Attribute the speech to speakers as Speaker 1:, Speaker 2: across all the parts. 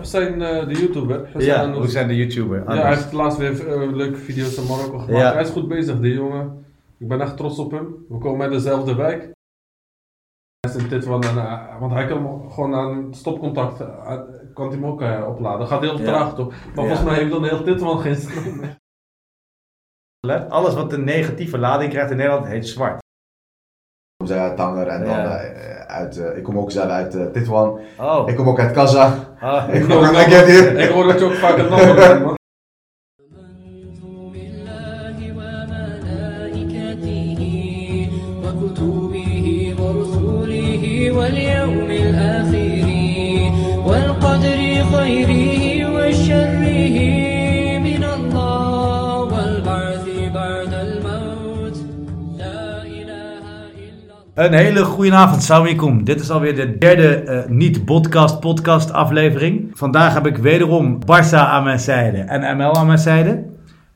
Speaker 1: Hussein, eh, de YouTuber. Hussein
Speaker 2: Ja, hoe zijn de YouTuber?
Speaker 1: Ja, hij heeft laatst weer eh, leuke video's in Marokko gemaakt.
Speaker 2: Ja.
Speaker 1: Hij is goed bezig, die jongen. Ik ben echt trots op hem. We komen uit dezelfde wijk. Hij is in Titwan en, eh, want hij kan hem gewoon aan stopcontact, kan hij hem ook opladen. Dat gaat heel
Speaker 2: Ja.
Speaker 1: traag toch? Maar
Speaker 2: Ja.
Speaker 1: volgens mij heeft dan heel Titwan geen stroom meer.
Speaker 2: Alles wat een negatieve lading krijgt in Nederland heet zwart.
Speaker 3: Ik kom uit Tanger en dan
Speaker 2: Ja.
Speaker 3: uit, ik kom ook zelf uit Titwan.
Speaker 2: Oh.
Speaker 3: Ik kom ook uit Kazach.
Speaker 2: Ah.
Speaker 3: Ik
Speaker 1: Ik
Speaker 3: kom
Speaker 1: hoor
Speaker 3: uit
Speaker 2: Een hele goede avond, Salamikum. Dit is alweer de derde eh, niet-podcast podcast aflevering. Vandaag heb ik wederom Barça aan mijn zijde en ML aan mijn zijde.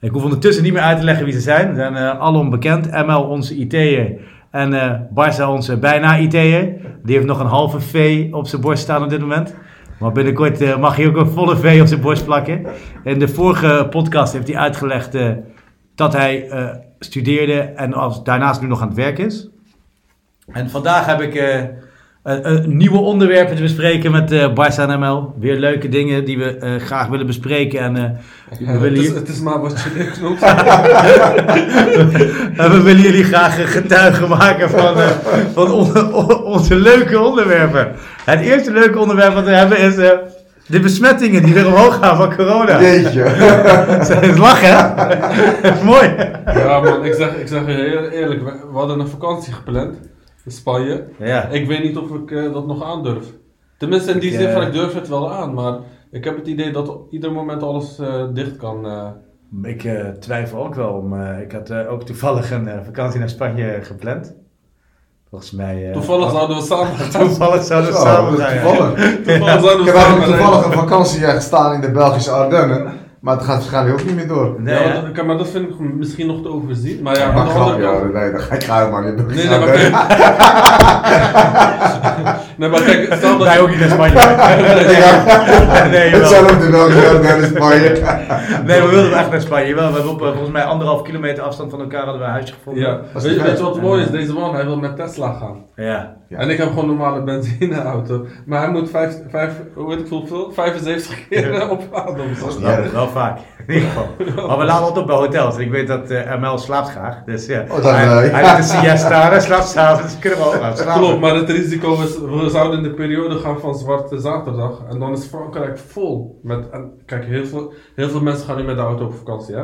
Speaker 2: Ik hoef ondertussen niet meer uit te leggen wie ze zijn. Ze zijn eh alom bekend. ML onze IT'er en eh Barça onze bijna IT'er. Die heeft nog een halve V op zijn borst staan op dit moment. Maar binnenkort mag hij ook een volle V op zijn borst plakken. In de vorige podcast heeft hij uitgelegd dat hij studeerde en als, daarnaast nu nog aan het werk is. En vandaag heb ik eh, een, een nieuwe onderwerpen te bespreken met eh Barça en ML. Weer leuke dingen die we eh, graag willen bespreken. En, eh, we,
Speaker 1: Het
Speaker 2: willen
Speaker 1: is,
Speaker 2: hier-
Speaker 1: het is maar wat je leuk noemt.
Speaker 2: en we willen jullie graag een getuige maken van, eh, van on- on- onze leuke onderwerpen. Het eerste leuke onderwerp wat we hebben is eh, de besmettingen die weer omhoog gaan van corona.
Speaker 3: Jeetje.
Speaker 2: Het is lachen, hè? Mooi.
Speaker 1: Ja man, ik zeg, ik zeg je heel eerlijk, we, we hadden een vakantie gepland in Spanje.
Speaker 2: Ja.
Speaker 1: Ik weet niet of ik eh, dat nog aandurf. Tenminste in die
Speaker 2: Ik,
Speaker 1: zin van
Speaker 2: eh,
Speaker 1: ik durf het wel aan, maar ik heb het idee dat op ieder moment alles eh, dicht kan. eh.
Speaker 2: Ik eh, twijfel ook wel om. ik had eh, ook toevallig een eh, vakantie naar Spanje gepland. Volgens mij. eh,
Speaker 1: Toevallig zouden we samen gaan.
Speaker 2: Toevallig zouden we samen zijn. ja.
Speaker 3: toevallig.
Speaker 1: Toevallig zouden
Speaker 3: Ik
Speaker 1: we
Speaker 3: heb
Speaker 1: samen
Speaker 3: eigenlijk
Speaker 1: zijn.
Speaker 3: toevallig een vakantie gestaan in de Belgische Ardennen. Maar het gaat waarschijnlijk ook niet meer door.
Speaker 2: Nee,
Speaker 1: ja, maar dat, maar dat vind ik misschien nog te overzien. Maar ja,
Speaker 3: maar grap,
Speaker 1: andere
Speaker 3: ja, nee, dan ga ik helemaal niet door.
Speaker 1: Nee, nee, maar kijk. nee, maar kijk, stel dat
Speaker 2: Wij ook niet naar Spanje. nee,
Speaker 3: Het
Speaker 2: jawel.
Speaker 3: zijn ook Ardennen in Spanje.
Speaker 2: nee, we wilden echt naar Spanje. Jawel, we hebben op volgens mij anderhalf kilometer afstand van elkaar hadden we een huisje gevonden.
Speaker 1: Ja,
Speaker 3: is
Speaker 1: weet, weet je wat mooi is? Deze man, hij wil met Tesla gaan.
Speaker 2: Ja.
Speaker 3: Ja.
Speaker 1: En ik heb gewoon een normale benzineauto. Maar hij moet vijf, vijf, hoe weet ik hoeveel? 75 keer eh, opladen
Speaker 2: Wel,
Speaker 3: erg.
Speaker 2: wel vaak. In ieder geval. Maar we laden altijd op bij hotels. En ik weet dat eh, ML slaapt graag. Dus ja.
Speaker 3: Oh, dan,
Speaker 2: hij,
Speaker 3: eh,
Speaker 2: hij doet een siesta, hij slaapt s'avonds. Dus kunnen we ook gaan slapen.
Speaker 1: Klopt, maar het risico is, we zouden in de periode gaan van Zwarte Zaterdag. En dan is Frankrijk vol. Met, en kijk, heel veel, heel veel mensen gaan nu met de auto op vakantie. Hè?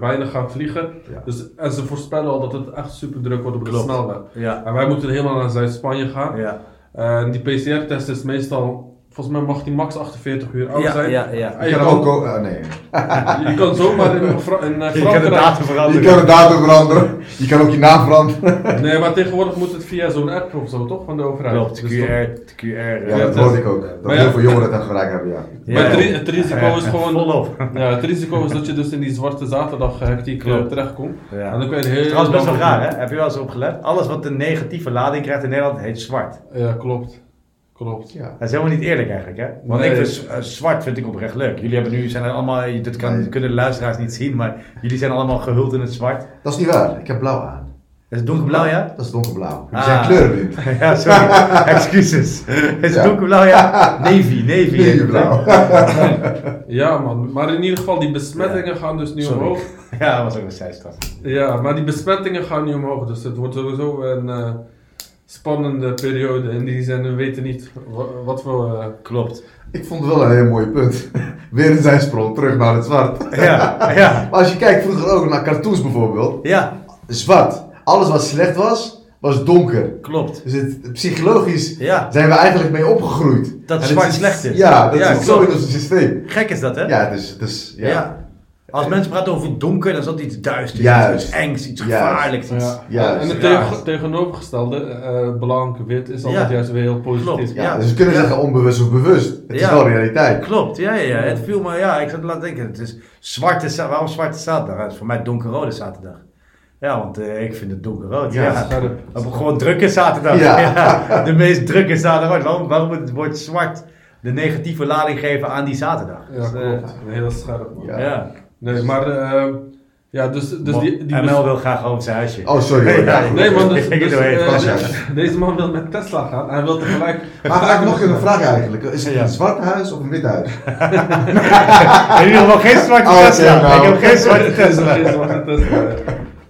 Speaker 1: Weinig gaan vliegen.
Speaker 3: Ja.
Speaker 1: Dus, en ze voorspellen al dat het echt super druk wordt op de
Speaker 2: Klopt.
Speaker 1: snelweg.
Speaker 2: Ja.
Speaker 1: En wij moeten helemaal naar Zuid-Spanje gaan.
Speaker 2: Ja.
Speaker 1: En die PCR-test is meestal, volgens mij mag die max 48 uur oud
Speaker 2: Ja,
Speaker 1: zijn.
Speaker 2: ja, ja.
Speaker 1: En
Speaker 3: Je kan ook... eh, nee.
Speaker 1: Je kan zomaar in, Fra- in eh,
Speaker 2: Je kan de datum
Speaker 3: Je
Speaker 2: veranderen.
Speaker 3: kan de datum veranderen. Je kan ook je naam veranderen.
Speaker 1: Nee, maar tegenwoordig moet het via zo'n app of zo, toch? Van de overheid.
Speaker 2: Klopt,
Speaker 1: Dus
Speaker 2: QR,
Speaker 1: toch-
Speaker 2: QR.
Speaker 3: Ja,
Speaker 2: eh,
Speaker 3: dat hoorde ik ook. Dat
Speaker 1: ja.
Speaker 3: heel veel jongeren dat gebruik hebben, ja.
Speaker 2: ja.
Speaker 1: Maar het, ri- het risico is gewoon...
Speaker 2: Volop.
Speaker 1: Ja, het risico is dat je dus in die zwarte zaterdag hectiek eh,
Speaker 2: Klopt.
Speaker 1: terechtkomt.
Speaker 2: Ja.
Speaker 1: En dan kun je heel...
Speaker 2: Trouwens best wel raar, hè? Heb je wel eens opgelet? Alles wat een negatieve lading krijgt in Nederland heet zwart.
Speaker 1: Ja, klopt. Klopt.
Speaker 3: ja.
Speaker 2: Dat is helemaal niet eerlijk eigenlijk, hè? Want
Speaker 1: Nee.
Speaker 2: ik vind eh, zwart vind ik oprecht leuk. Jullie hebben nu, zijn er allemaal, dit kan,
Speaker 3: Nee.
Speaker 2: kunnen de luisteraars niet zien, maar jullie zijn allemaal gehuld in het zwart.
Speaker 3: Dat is niet waar. Ik heb blauw aan.
Speaker 2: Is het donkerblauw, ja?
Speaker 3: Dat is donkerblauw. Die
Speaker 2: Ah.
Speaker 3: zijn kleurenblind.
Speaker 2: ja, sorry. Excuses. Is het
Speaker 3: Ja.
Speaker 2: donkerblauw, ja? Navy, navy.
Speaker 1: Ja, man. Maar in ieder geval, die besmettingen gaan dus nu
Speaker 2: Sorry.
Speaker 1: omhoog.
Speaker 2: Ja, dat was ook een zijstap.
Speaker 1: Ja, maar die besmettingen gaan nu omhoog. Dus het wordt sowieso een eh, spannende periode. In die zin, we weten niet wa- wat voor... eh,
Speaker 2: Klopt.
Speaker 3: Ik vond het wel een heel mooi punt. Weer een zijsprong terug naar het zwart.
Speaker 2: Ja, ja,
Speaker 3: Maar als je kijkt vroeger ook naar cartoons bijvoorbeeld.
Speaker 2: ja,
Speaker 3: Zwart. Alles wat slecht was, was donker.
Speaker 2: klopt.
Speaker 3: Dus het, psychologisch
Speaker 2: Ja,
Speaker 3: zijn we eigenlijk mee opgegroeid.
Speaker 2: Dat
Speaker 3: En het
Speaker 2: zwart slecht is.
Speaker 3: Ja, dat
Speaker 2: Ja,
Speaker 3: is zo in ons systeem.
Speaker 2: gek is dat, hè?
Speaker 3: Ja, dus, dus ja.
Speaker 2: Ja. Als mensen praten over donker, dan is dat iets duisters,
Speaker 3: Juist.
Speaker 2: iets engs, iets
Speaker 3: Juist.
Speaker 2: gevaarlijks. Iets...
Speaker 1: ja.
Speaker 3: Juist.
Speaker 1: en het tegen- tegenovergestelde, eh blank, wit, is altijd
Speaker 2: Ja.
Speaker 1: juist weer heel positief.
Speaker 2: Klopt.
Speaker 3: Ja,
Speaker 2: Ja.
Speaker 3: Dus we kunnen
Speaker 2: Ja.
Speaker 3: zeggen onbewust of bewust. Het is wel realiteit.
Speaker 2: Klopt, ja, ja, ja. Het viel me, ja, ik zat te laten denken. Het is zwarte, waarom zwarte zaterdag? Het is voor mij donkerrode zaterdag. Ja, want eh, ik vind het donkerrood. Ja,
Speaker 3: Ja,
Speaker 2: een gewoon drukke zaterdag.
Speaker 3: Ja.
Speaker 2: Ja. De meest drukke zaterdag. Waarom, waarom het woord zwart de negatieve lading geven aan die zaterdag.
Speaker 1: Ja,
Speaker 2: Dus, eh,
Speaker 1: klopt. Nee, dat is scherp, man.
Speaker 3: Ja.
Speaker 2: ja.
Speaker 1: Nee, maar... eh, ja, dus, dus die... die
Speaker 2: ML wil graag gewoon zijn huisje.
Speaker 3: Oh, sorry hoor. Ja.
Speaker 1: Nee, man, dus,
Speaker 2: Ik
Speaker 1: dus, eh, deze man wil met Tesla gaan. Hij wil tegelijk...
Speaker 3: Maar eigenlijk nog een vraag eigenlijk. Is het
Speaker 2: Ja.
Speaker 3: een zwart huis of een wit huis?
Speaker 2: In ieder geval geen zwarte
Speaker 3: Oh,
Speaker 2: Tesla.
Speaker 3: nou.
Speaker 2: Ik heb geen zwarte Tesla.
Speaker 1: Geen zwarte Tesla.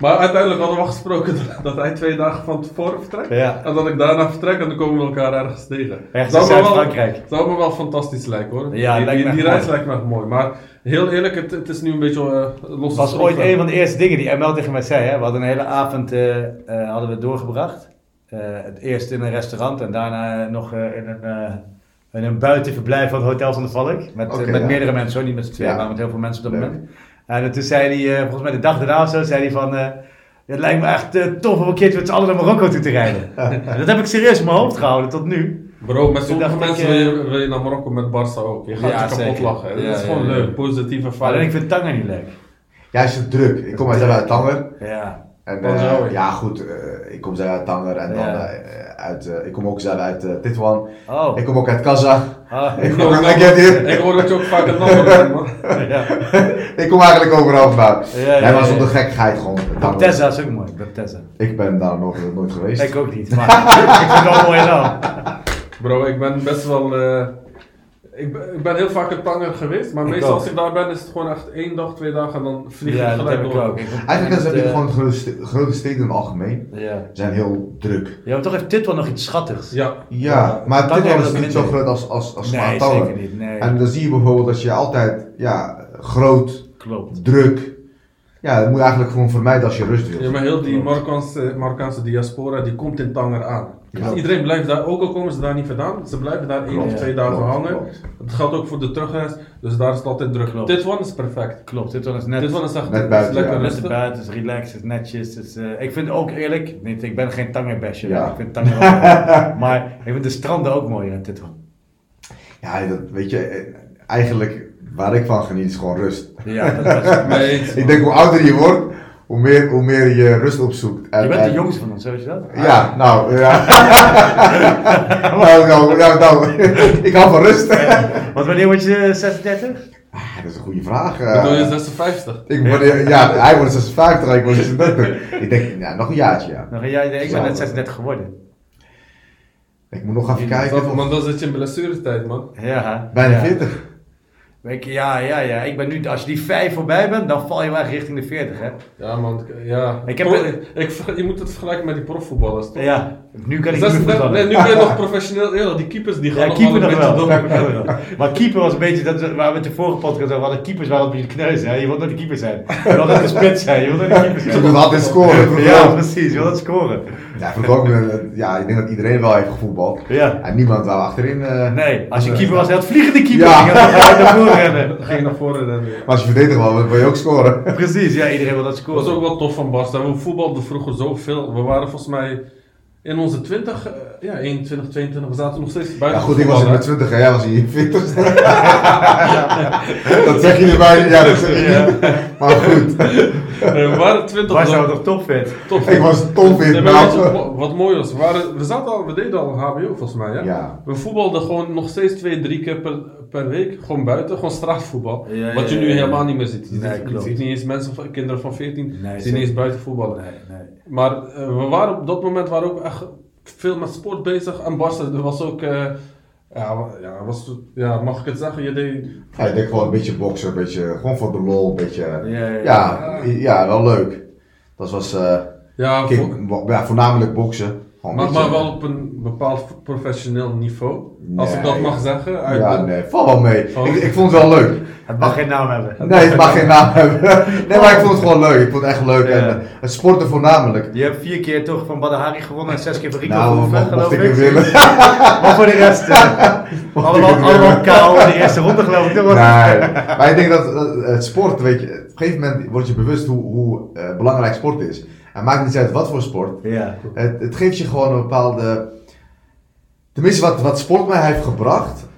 Speaker 1: Maar uiteindelijk hadden we afgesproken dat, dat hij twee dagen van tevoren vertrekt.
Speaker 2: Ja.
Speaker 1: En dat ik daarna vertrek en dan komen we elkaar ergens tegen.
Speaker 2: Ergens in
Speaker 1: Zou me wel-. Zou me wel fantastisch lijken hoor.
Speaker 2: Ja,
Speaker 1: die,
Speaker 2: lijkt
Speaker 1: die,
Speaker 2: me
Speaker 1: die
Speaker 2: echt
Speaker 1: reis lijkt me echt mooi. Maar heel eerlijk, het, het is nu een beetje uh, los.
Speaker 2: Het was ooit een van de eerste dingen die ML tegen mij zei. Hè? We hadden een hele avond eh, eh, hadden we doorgebracht. Eh, het eerst in een restaurant en daarna nog eh, in, een, eh, in een buitenverblijf van het Hotel van de Valk. Met, eh, met
Speaker 3: ja.
Speaker 2: meerdere mensen, hoor, niet met z'n tweeën,
Speaker 3: Ja.
Speaker 2: maar met heel veel mensen op dat
Speaker 3: Leuk.
Speaker 2: moment. En toen zei hij, eh, volgens mij de dag daarna of zo, zei hij van... eh, het lijkt me echt eh, tof om een keertje met z'n allen naar Marokko toe te rijden. En dat heb ik serieus in mijn hoofd gehouden tot nu.
Speaker 1: Bro, met sommige
Speaker 2: ik,
Speaker 1: mensen wil, je, wil je naar Marokko met Barça ook. Je gaat
Speaker 2: Ja,
Speaker 1: je kapot
Speaker 2: zeker.
Speaker 1: lachen. Het
Speaker 2: Ja,
Speaker 1: is gewoon
Speaker 2: ja.
Speaker 1: leuk, positieve
Speaker 2: Maar alleen ik vind Tanger niet leuk.
Speaker 3: Ja, is het druk. Ik kom uit Tanger.
Speaker 2: Ja.
Speaker 3: En,
Speaker 1: zo, ja.
Speaker 3: goed. eh, ik kom zelf uit Tanger. En dan
Speaker 2: Ja.
Speaker 3: eh, uit, eh, ik kom ook zelf uit Titwan.
Speaker 2: Oh.
Speaker 3: Ik kom ook uit Kazach.
Speaker 2: Ah.
Speaker 3: Ik
Speaker 1: Ik
Speaker 3: kom,
Speaker 1: hoor-
Speaker 3: ik,
Speaker 1: ik hoor dat je ook vaak het nummer bent, man.
Speaker 2: ja.
Speaker 3: ik kom eigenlijk overal vandaan.
Speaker 2: Ja, ja,
Speaker 3: nee, maar
Speaker 2: ja.
Speaker 3: zonder gekkigheid gewoon. Tanger.
Speaker 2: Bapteza is ook mooi, Bapteza.
Speaker 3: Ik ben daar nog nooit geweest.
Speaker 2: Ik ook niet, maar ik vind het wel mooi naam.
Speaker 1: Bro, ik ben best wel. Ik, ben, ik ben heel vaak in Tanger geweest, maar
Speaker 2: Ik
Speaker 1: meestal
Speaker 2: ook.
Speaker 1: als ik daar ben is het gewoon echt één dag, twee dagen en dan vlieg
Speaker 2: Ja, dat
Speaker 1: gelijk
Speaker 2: heb ik
Speaker 1: door.
Speaker 2: ook.
Speaker 3: Eigenlijk heb je
Speaker 2: eh,
Speaker 3: gewoon grote, grote steden in het algemeen.
Speaker 2: Ja.
Speaker 3: zijn heel druk.
Speaker 2: Ja, maar toch heeft dit wel nog iets schattigs.
Speaker 1: Ja,
Speaker 3: Ja, maar
Speaker 2: Tanger
Speaker 3: Titwan
Speaker 2: is
Speaker 3: is
Speaker 2: ook
Speaker 3: niet zo groot als, als, als
Speaker 2: nee,
Speaker 3: Tanger.
Speaker 2: zeker niet. Nee,
Speaker 3: En dan zie je bijvoorbeeld dat je altijd ja, groot,
Speaker 2: klopt.
Speaker 3: druk. Ja, dat moet je eigenlijk gewoon vermijden als je rust wilt.
Speaker 1: Ja, maar heel die. Marokkaanse, Marokkaanse diaspora die komt in Tanger aan. Dus iedereen blijft daar, ook al komen ze daar niet vandaan, ze blijven daar één of twee dagen
Speaker 3: klopt,
Speaker 1: hangen.
Speaker 3: klopt.
Speaker 1: Dat geldt ook voor de terugreis, dus daar is het altijd druk.
Speaker 2: Klopt.
Speaker 1: Dit one is perfect.
Speaker 2: Klopt, dit one is net,
Speaker 1: Dit one is echt
Speaker 3: Net
Speaker 1: is
Speaker 3: buiten,
Speaker 1: lekker
Speaker 3: ja.
Speaker 2: net te
Speaker 1: rustig.
Speaker 2: buiten, het is relaxed, het is netjes. Het is, eh, ik vind ook eerlijk, niet, ik ben geen tangerbasher,
Speaker 3: Ja.
Speaker 2: ik vind mooi. Maar ik vind de stranden ook mooier in dit one.
Speaker 3: Ja, dat, weet je, eh, eigenlijk waar ik van geniet is gewoon rust.
Speaker 2: Ja, dat was
Speaker 1: Nee,
Speaker 3: Ik denk hoe ouder je wordt, hoe meer, hoe meer je rust opzoekt. En,
Speaker 2: Je bent
Speaker 3: en-
Speaker 2: de jongste van ons, weet je dat?
Speaker 3: Ja, nou, ja. nou, nou, nou, nou, ik hou van rust.
Speaker 2: Want wanneer word je eh, 36?
Speaker 3: Ah, dat is een goede vraag.
Speaker 1: Ik
Speaker 3: eh.
Speaker 1: bedoel je 56.
Speaker 3: ik word, ja, hij wordt 56 en ik word 36. Ik denk, ja, nog een jaartje, ja.
Speaker 2: Nog een jaar, ik ben net 36 geworden.
Speaker 3: Ik moet nog even kijken.
Speaker 1: Man, dan zit je in blessuretijd, man.
Speaker 2: Ja.
Speaker 3: Bijna
Speaker 2: ja.
Speaker 3: 40.
Speaker 2: Ik, ja, ja, ja. Ik ben nu, als je die 5 voorbij bent, dan val je wel richting de 40, hè?
Speaker 1: Ja, man. Ja.
Speaker 2: Ik heb
Speaker 1: Pro- ik, je moet het vergelijken met die profvoetballers, toch?
Speaker 2: Ja. Nu kan ik niet meer
Speaker 1: nee, nu kun je nog professioneel. Ja, die keepers die gaan
Speaker 2: Ja,
Speaker 1: nog
Speaker 2: keeper nog
Speaker 1: beetje
Speaker 2: wel. Maar keeper was een beetje, dat, we- waar we het de vorige podcast over hadden, keepers waren een beetje kneus. Hè? Je wilt nooit de keeper zijn. Je wilt nooit de spits zijn. Je wilt nooit de keeper
Speaker 3: Ze
Speaker 2: zijn.
Speaker 3: moeten altijd scoren.
Speaker 2: Ja, precies. Je wilt altijd scoren.
Speaker 3: Ja, ook, eh, ja, ik denk dat iedereen wel heeft gevoetbald.
Speaker 2: Ja.
Speaker 3: En niemand wou achterin. eh,
Speaker 2: Nee, als je keeper was, hij had vliegende keeper.
Speaker 3: Ja.
Speaker 2: Ging naar voren rennen.
Speaker 1: Dan ging je naar voren en weer.
Speaker 3: Maar als je verdediger was, wil je ook scoren.
Speaker 2: Precies, ja, iedereen wil dat
Speaker 1: Dat was
Speaker 2: scoren.
Speaker 1: ook wel tof van Barca. We voetbalden vroeger zoveel. We waren volgens mij in onze 20, eh, ja, 21, 22. We zaten nog steeds
Speaker 3: Ja
Speaker 1: buiten.
Speaker 3: goed, ik was in mijn 20 en jij was in je 40 Dat zeg je niet bij, ja dat zeg je. Maar goed,
Speaker 1: We waren 20.
Speaker 2: Waar
Speaker 1: dan-
Speaker 2: zou het nog top vet?
Speaker 1: tof.
Speaker 3: ik was top
Speaker 1: Nee, maar wat, wat mooi was? We, waren, we, zaten al, we deden al HBO volgens mij. Hè?
Speaker 3: Ja.
Speaker 1: We voetbalden gewoon nog steeds twee, drie keer per, per week. Gewoon buiten, gewoon straatvoetbal.
Speaker 2: Ja,
Speaker 1: wat je
Speaker 2: ja,
Speaker 1: nu
Speaker 2: ja, ja.
Speaker 1: helemaal niet meer ziet. Je,
Speaker 2: Nee,
Speaker 1: ziet, je
Speaker 2: klopt.
Speaker 1: ziet niet eens mensen, van, kinderen van 14,
Speaker 2: Nee,
Speaker 1: die niet eens buiten voetballen.
Speaker 2: Nee, nee.
Speaker 1: Maar eh, we waren op dat moment waren ook echt veel met sport bezig. En Barca er was ook, eh, ja, ja, was, ja, mag ik het zeggen? Je deed,
Speaker 3: Ja, ik denk gewoon een beetje boksen, een beetje, gewoon voor de lol, een beetje.
Speaker 2: Ja, ja,
Speaker 3: Ja, ja, wel leuk. Dat was eh,
Speaker 1: ja,
Speaker 3: kick-
Speaker 1: voor-
Speaker 3: bo- ja, voornamelijk boksen.
Speaker 1: Maar,
Speaker 3: beetje-
Speaker 1: maar wel op een bepaald professioneel niveau. Als ik dat mag zeggen. Uit
Speaker 3: Ja,
Speaker 1: de-
Speaker 3: nee, val wel mee.
Speaker 1: Oh.
Speaker 3: Ik, ik vond het wel leuk.
Speaker 2: Het mag geen naam hebben.
Speaker 3: Nee, het mag geen naam hebben. Nee, maar ik vond het gewoon leuk. Ik vond het echt leuk.
Speaker 2: Ja.
Speaker 3: En eh, het sporten voornamelijk.
Speaker 2: Je hebt vier keer toch van Badahari gewonnen en zes keer van Rico
Speaker 3: Nou, mocht
Speaker 2: geloof
Speaker 3: ik willen.
Speaker 2: Maar voor de rest, eh, allemaal, allemaal kaal in de eerste ronde geloof ik. toch?
Speaker 3: Nee, maar ik denk dat eh, het sport, weet je, op een gegeven moment word je bewust hoe, hoe eh, belangrijk sport is. En maakt niet uit wat voor sport.
Speaker 2: Ja.
Speaker 3: Het, het geeft je gewoon een bepaalde. Tenminste, wat, wat sport mij heeft gebracht,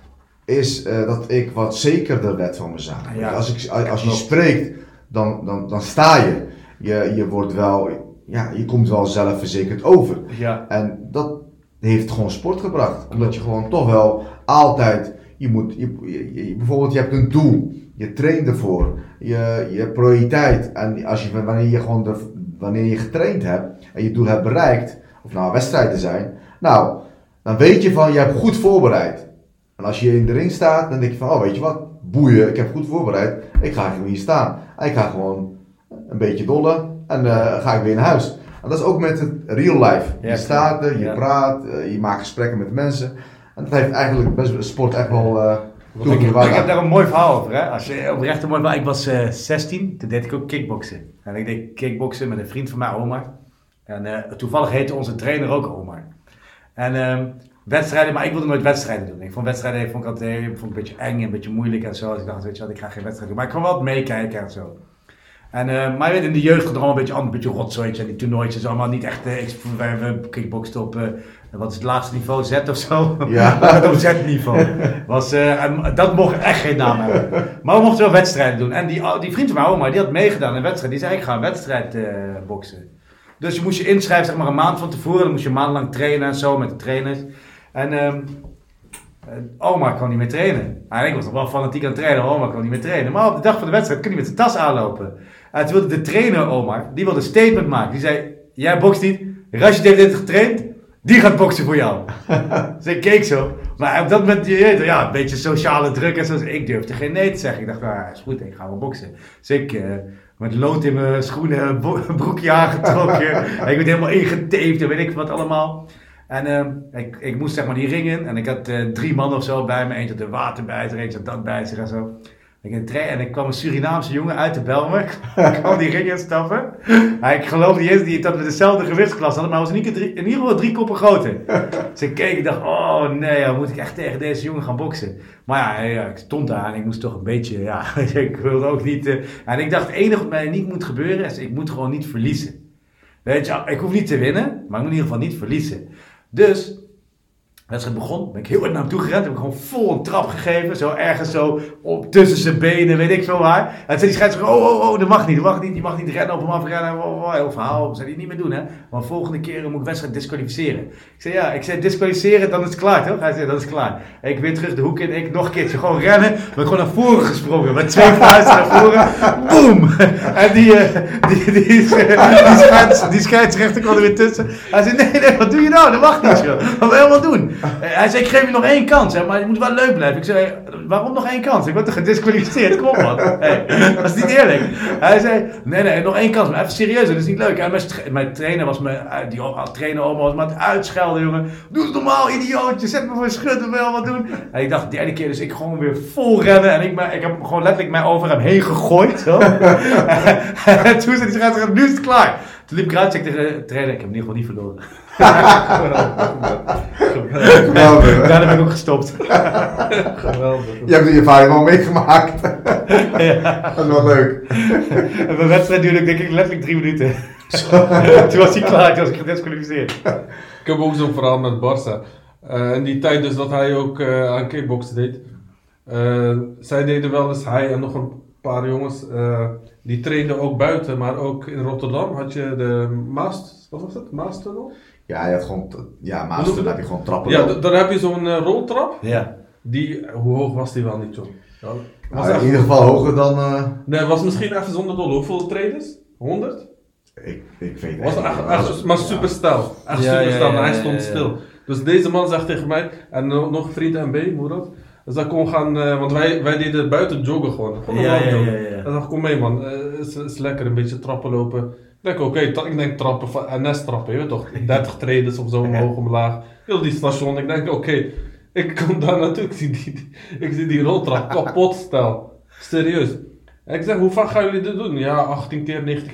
Speaker 3: is eh, dat ik wat zekerder werd van mezelf.
Speaker 2: Ja.
Speaker 3: Als, ik, als je spreekt, dan, dan, dan sta je. je. Je wordt wel, ja, je komt wel zelfverzekerd over.
Speaker 2: Ja.
Speaker 3: En dat heeft gewoon sport gebracht. Omdat je gewoon toch wel altijd Je moet, je, je- je- bijvoorbeeld, je hebt een doel. Je traint ervoor. Je, je hebt prioriteit. En als je, wanneer je gewoon de, wanneer je getraind hebt en je doel hebt bereikt, of nou wedstrijden zijn, nou, dan weet je van, je hebt goed voorbereid. En als je in de ring staat, dan denk je van, oh weet je wat, boeien, ik heb goed voorbereid. Ik ga gewoon hier staan. En ik ga gewoon een beetje dollen en eh, ga ik weer naar huis. En dat is ook met het real life.
Speaker 2: Ja,
Speaker 3: je staat er, je
Speaker 2: ja.
Speaker 3: praat, eh, je maakt gesprekken met mensen. En dat heeft eigenlijk best sport echt wel eh
Speaker 2: Ik, ik heb daar een mooi verhaal over. Hè? Als je oprecht een mooi verhaal. Ik was eh 16, toen deed ik ook kickboksen. En ik deed kickboksen met een vriend van mij, Omar. En eh, toevallig heette onze trainer ook Omar. En ehm, wedstrijden, maar ik wilde nooit wedstrijden doen. Ik vond wedstrijden vond ik altijd, eh, vond ik een beetje eng en een beetje moeilijk en zo. Dus ik dacht, weet je wat, ik ga geen wedstrijd doen. Maar ik kon wel meekijken en zo. En, eh, maar je weet, in de jeugd gaat allemaal een beetje anders, een beetje rotzooitje. En die toernooitjes, allemaal niet echt, eh, ik, wij kickbokst op, eh, wat is het laagste niveau, Z of zo?
Speaker 3: Ja.
Speaker 2: op Z-niveau. Was, en dat mocht echt geen naam hebben. Maar we mochten wel wedstrijden doen. En die, die vriend van mij, oma, die had meegedaan in een wedstrijd. Die zei, ik ga een wedstrijd boksen. Dus je moest je inschrijven, zeg maar een maand van tevoren. Dan moest je een maand lang trainen en zo met de trainers. En ehm, eh, oma kon niet meer trainen. En ik was nog wel fanatiek aan het trainen, oma kon niet meer trainen. Maar op de dag van de wedstrijd kon hij met zijn tas aanlopen. En toen wilde de trainer, oma, die wilde een statement maken. Die zei, jij bokst niet, Rashid heeft dit getraind, die gaat boksen voor jou. dus ik keek zo. Maar op dat moment, je weet, ja, een beetje sociale druk en zo. Dus ik durfde geen nee te zeggen. Ik dacht, nou, is goed, ik ga wel boksen. Dus ik eh, met lood in mijn schoenen, broekje aangetrokken. en ik werd helemaal ingetaped en weet ik wat allemaal. En ehm, ik, ik moest zeg maar die ringen en ik had eh, drie mannen of zo bij me. Eentje had er water bij zich, eentje had dat bij zich en zo. Ik in de trein en ik kwam een Surinaamse jongen uit de Belmer. ik kwam die ring instappen. Maar ik geloof niet eens dat we dezelfde gewichtsklasse hadden, maar hij was in ieder, geval drie, in ieder geval drie koppen groter. dus ik keek en dacht, oh nee, dan moet ik echt tegen deze jongen gaan boksen. Maar ja, ik stond daar en ik moest toch een beetje, ja, ik wilde ook niet. eh, en ik dacht, het enige wat mij niet moet gebeuren is, ik moet gewoon niet verliezen. Weet je, ik hoef niet te winnen, maar ik moet in ieder geval niet verliezen. Dus, wedstrijd begon, ben ik heel hard naar hem toe gerend, heb ik gewoon vol een trap gegeven, zo ergens zo op tussen zijn benen, weet ik veel waar. En toen zei die scheidsrechter, oh, oh, oh, dat mag niet, dat mag niet, je mag niet rennen op hem afrennen, oh, oh, heel verhaal, dat zei hij niet meer doen, hè. Maar volgende keer moet ik wedstrijd disqualificeren. Ik zei, ja, ik zei, disqualificeren, dan is het klaar, toch? Hij zei, dat is klaar. Ik weer terug de hoek in, ik nog een keertje gewoon rennen, ben gewoon naar voren gesprongen, met twee vuisten naar voren, boom! En die, eh, die, die, die, die, die scheidsrechter kwam er weer tussen. Hij zei, nee, nee, wat doe je nou? Dat mag niet, joh. Wat wil je helemaal doen? Eh, Hij zei, ik geef je nog één kans, hè, maar je moet wel leuk blijven. Ik zei, waarom nog één kans? Ik word toch gedisqualificeerd? Kom op. Hey, dat is niet eerlijk. Hij zei, nee, nee, nog één kans, maar even serieus, dat is niet leuk. Mijn, trainer was me, eh, die o- trainer oma was me aan het uitschelden, jongen. Doe het normaal, idioot. Je zet me voor schut, je wat doen? En ik dacht, de derde keer, dus ik gewoon weer vol rennen. En ik, ik heb gewoon letterlijk mij over hem heen gegooid. Zo. en toen zei die nu is het klaar. Toen liep ik eruit, zei ik tegen de trainer, ik heb in ieder geval niet verloren.
Speaker 3: Geweldig.
Speaker 2: Daarna ben ik ook gestopt.
Speaker 1: Geweldig.
Speaker 3: Je hebt die ervaring al meegemaakt.
Speaker 2: ja.
Speaker 3: Dat is wel leuk.
Speaker 2: En mijn wedstrijd duurde denk ik letterlijk drie minuten. toen was hij klaar, toen was ik gedisqualificeerd.
Speaker 1: Ik heb ook zo'n verhaal met Barça. Eh, in die tijd dus dat hij ook eh, aan kickboksen deed. Eh, zij deden wel eens, hij en nog een paar jongens, eh, die trainden ook buiten, maar ook in Rotterdam had je de Maast, wat was het? Maastunnel?
Speaker 3: Ja, je had gewoon, ja,
Speaker 1: dat?
Speaker 3: heb je gewoon trappen.
Speaker 1: Ja, daar heb je zo'n eh, roltrap.
Speaker 2: Ja.
Speaker 1: Die, hoe hoog was die wel niet, joh? Ja, was
Speaker 3: Nou, in ieder geval hoger dan, eh,
Speaker 1: nee, was misschien even zonder dolle. Hoeveel traders? 100?
Speaker 3: ik, ik weet
Speaker 1: Was
Speaker 3: niet.
Speaker 1: echt, echt, maar super stijl. Echt
Speaker 2: Ja,
Speaker 1: super stijl,
Speaker 2: ja,
Speaker 1: hij stond
Speaker 2: ja, ja.
Speaker 1: stil. Dus deze man zegt tegen mij, en no- nog een vriend MB, Moerad. Dus dat kon gaan, eh, want wij, wij deden buiten joggen gewoon. gewoon
Speaker 2: Ja, ja, ja, ja.
Speaker 1: Dan dacht kom mee man, eh, is, is lekker een beetje trappen lopen. Ik denk, oké, ik denk trappen, van- NS trappen, je weet toch, 30 treden of zo, omhoog, omlaag. Heel die station, ik denk, oké, ik kom daar naartoe, ik zie die, ik zie die roltrap kapot stel. Serieus. En ik zeg, hoe vaak gaan jullie dit doen? Ja, 18 keer, 19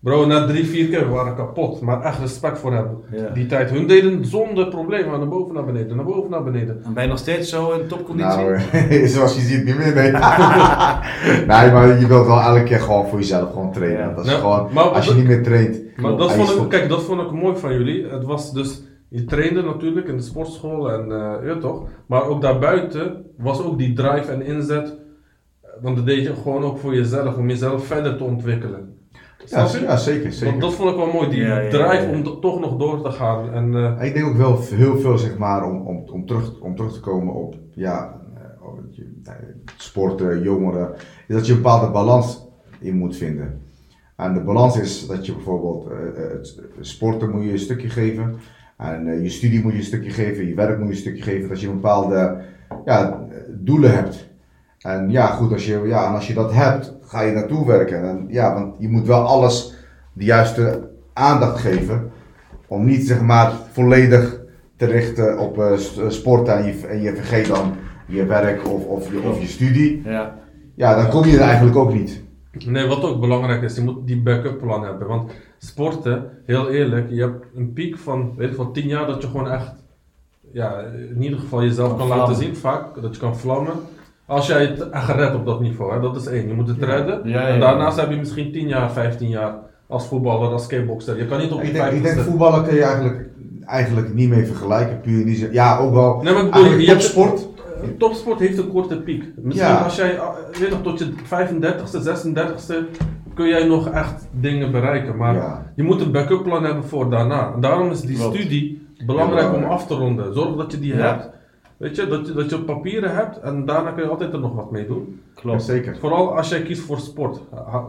Speaker 1: Bro, na drie, vier keer we waren kapot. Maar echt respect voor hem.
Speaker 2: Ja.
Speaker 1: Die tijd. Hun deden zonder problemen. Naar boven, naar beneden. Naar boven, naar beneden.
Speaker 2: En ben je nog steeds zo in topconditie?
Speaker 3: Nou, eh, zoals je ziet niet meer, nee. nee, maar je wilt wel elke keer gewoon voor jezelf gewoon trainen.
Speaker 2: Ja.
Speaker 3: Dat is
Speaker 1: Ja,
Speaker 3: gewoon,
Speaker 1: maar-
Speaker 3: als je niet meer traint.
Speaker 1: Maar dat vond ik, kijk, dat vond ik mooi van jullie. Het was dus, je trainde natuurlijk in de sportschool en eh, ja toch. Maar ook daarbuiten was ook die drive en inzet. Want dat deed je gewoon ook voor jezelf, om jezelf verder te ontwikkelen.
Speaker 3: Ja, ja, zeker, zeker.
Speaker 1: Want dat vond ik wel mooi, die
Speaker 2: Ja,
Speaker 1: drive
Speaker 2: ja, ja.
Speaker 1: om toch nog door te gaan. En, eh,
Speaker 3: Ik denk ook wel heel veel, zeg maar, om, om, om, terug, om terug te komen op, ja, eh, eh, sporten, jongeren, is dat je een bepaalde balans in moet vinden. En de balans is dat je bijvoorbeeld het sporten moet je een stukje geven. En je studie moet je een stukje geven, je werk moet je een stukje geven. Dat je een bepaalde ja, doelen hebt. En ja, goed, als je, ja, en als je dat hebt, ga je naartoe werken. En, ja, want je moet wel alles de juiste aandacht geven. Om niet zeg maar volledig te richten op eh, s- sporten en je, en je vergeet dan je werk of, of, je, of je studie.
Speaker 2: Ja.
Speaker 3: Ja, dan kom je er eigenlijk ook niet.
Speaker 1: Nee, wat ook belangrijk is, je moet die backup plan hebben. Want sporten, heel eerlijk, je hebt een piek van, weet ik van 10 jaar dat je gewoon echt, ja, in ieder geval jezelf
Speaker 2: Kan
Speaker 1: kan laten zien, vaak, dat je kan vlammen. Als jij het echt redt op dat niveau, hè, dat is één, je moet het
Speaker 2: Ja.
Speaker 1: redden.
Speaker 2: Ja, ja,
Speaker 1: en daarnaast heb je misschien 10 jaar, 15 jaar als voetballer, als skateboxer. Je kan niet op je
Speaker 3: Ik denk, ik denk
Speaker 1: 50ste.
Speaker 3: voetballen kun je eigenlijk, eigenlijk niet mee vergelijken. Puur in die zin. Ja, ook wel.
Speaker 1: Nee, maar ik bedoel, je hebt
Speaker 3: topsport.
Speaker 1: Eh, Topsport heeft een korte piek. Misschien
Speaker 3: Ja.
Speaker 1: als jij, eh, weet nog, tot je 35ste, 36ste kun jij nog echt dingen bereiken. Maar
Speaker 3: Ja.
Speaker 1: je moet een backup plan hebben voor daarna. En daarom is die
Speaker 2: Klopt.
Speaker 1: studie belangrijk
Speaker 3: Ja,
Speaker 1: om af te ronden. Zorg dat je die
Speaker 2: Ja.
Speaker 1: hebt. Weet je, dat je, dat je papieren hebt en daarna kun je altijd er nog wat mee doen.
Speaker 2: Klopt.
Speaker 3: Zeker.
Speaker 1: Vooral als jij kiest voor sport.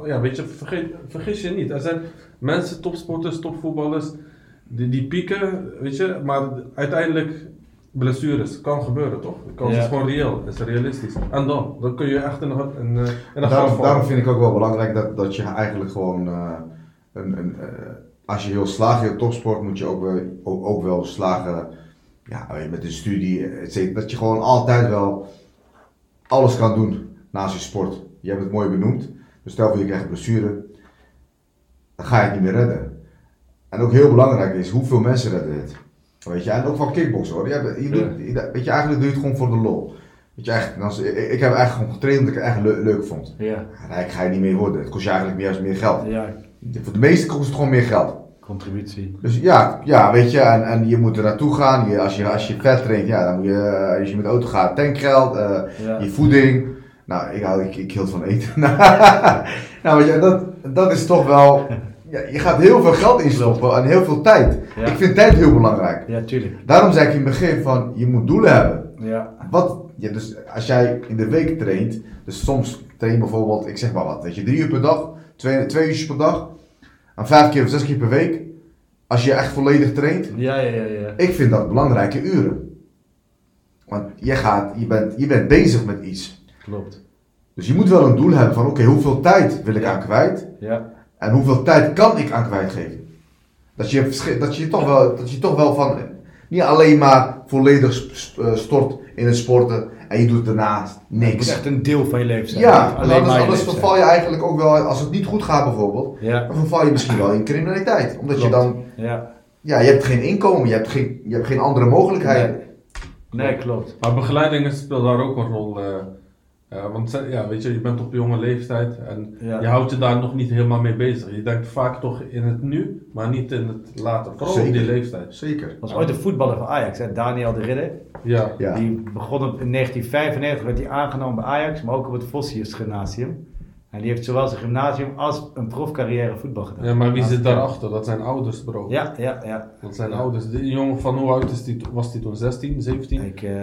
Speaker 1: Ja, weet je, vergeet, vergis je niet. Er zijn mensen, topsporters, topvoetballers, die, die pieken, weet je, maar uiteindelijk blessures. Kan gebeuren, toch? De kans
Speaker 2: Ja.
Speaker 1: is gewoon reëel, is realistisch. En dan? Dan kun je echt in een, in,
Speaker 3: Daarom,
Speaker 1: vallen.
Speaker 3: daarom vind ik ook wel belangrijk dat, dat je eigenlijk gewoon, eh, een, een, eh, als je heel slaagt in topsport, moet je ook, ook, ook wel slagen ja, met een studie. et. Dat je gewoon altijd wel alles kan doen naast je sport. Je hebt het mooi benoemd. Dus stel voor je krijgt een blessure, dan ga je het niet meer redden. En ook heel belangrijk is, hoeveel mensen redden het? Weet je, en ook van kickboksen hoor. Je hebt- je doet, je- weet je, eigenlijk doe je het gewoon voor de lol. Weet je, als, ik, ik heb eigenlijk gewoon getraind omdat ik het echt le- leuk vond.
Speaker 2: Ja.
Speaker 3: Rijk ga je niet meer worden. Het kost je eigenlijk meer, meer geld.
Speaker 2: Ja.
Speaker 3: Voor de meesten kost het gewoon meer geld.
Speaker 2: Contributie.
Speaker 3: Dus ja, ja weet je, en, en je moet er naartoe gaan. Je, als, je, als je vet traint, ja, dan moet je, eh, als je met de auto gaat, tankgeld,
Speaker 2: Ja.
Speaker 3: je voeding. Nou, ik, hou, ik, ik hield van eten. nou, weet je, dat, dat is toch wel, ja, je gaat heel veel geld instoppen en heel veel tijd.
Speaker 2: Ja.
Speaker 3: Ik vind tijd heel belangrijk.
Speaker 2: Ja, tuurlijk.
Speaker 3: Daarom zei ik in het begin van, je moet doelen hebben.
Speaker 2: Ja.
Speaker 3: Wat, ja, dus als jij in de week traint, dus soms train bijvoorbeeld, ik zeg maar wat, weet je, drie uur per dag, twee, twee uur per dag, en vijf keer of zes keer per week, als je echt volledig traint,
Speaker 2: Ja, ja, ja, ja.
Speaker 3: ik vind dat belangrijke uren. Want je, gaat, je, bent, je bent bezig met iets.
Speaker 2: Klopt.
Speaker 3: Dus je moet wel een doel hebben van, oké, hoeveel tijd wil ik aan kwijt,
Speaker 2: Ja.
Speaker 3: en hoeveel tijd kan ik aan kwijtgeven. Dat je, dat je, toch, wel, dat je toch wel van, niet alleen maar volledig eh, stort in het sporten, en je doet daarnaast
Speaker 2: Het moet
Speaker 3: niks.
Speaker 2: echt een deel van je leven zijn.
Speaker 3: Ja, want anders,
Speaker 2: maar
Speaker 3: anders verval je eigenlijk ook wel, als het niet goed gaat bijvoorbeeld,
Speaker 2: zijn.
Speaker 3: dan verval je misschien wel in criminaliteit. Omdat je dan,
Speaker 2: Ja. Ja.
Speaker 3: ja, je hebt geen inkomen, je hebt geen, je hebt geen andere mogelijkheden.
Speaker 2: Nee, klopt.
Speaker 1: Maar begeleiding speelt daar ook een rol. eh, eh, want ja, weet je, je bent op jonge leeftijd en
Speaker 2: Ja.
Speaker 1: je houdt je daar nog niet helemaal mee bezig. Je denkt vaak toch in het nu, maar niet in het later. Vooral op die
Speaker 3: Zeker.
Speaker 1: leeftijd.
Speaker 3: Zeker.
Speaker 2: Er was ooit een voetballer van Ajax, hè, Daniel de Ridder.
Speaker 1: Ja.
Speaker 3: Ja.
Speaker 2: Die begon op, in 1995, werd hij aangenomen bij Ajax, maar ook op het Vossius Gymnasium. En die heeft zowel zijn gymnasium als een profcarrière voetbal gedaan.
Speaker 1: ja, maar wie zit daarachter? Dat zijn ouders, bro.
Speaker 2: Ja, ja, ja.
Speaker 1: Dat zijn ouders. Die jongen van hoe oud is die, was die toen? 16, 17?
Speaker 2: Ik eh,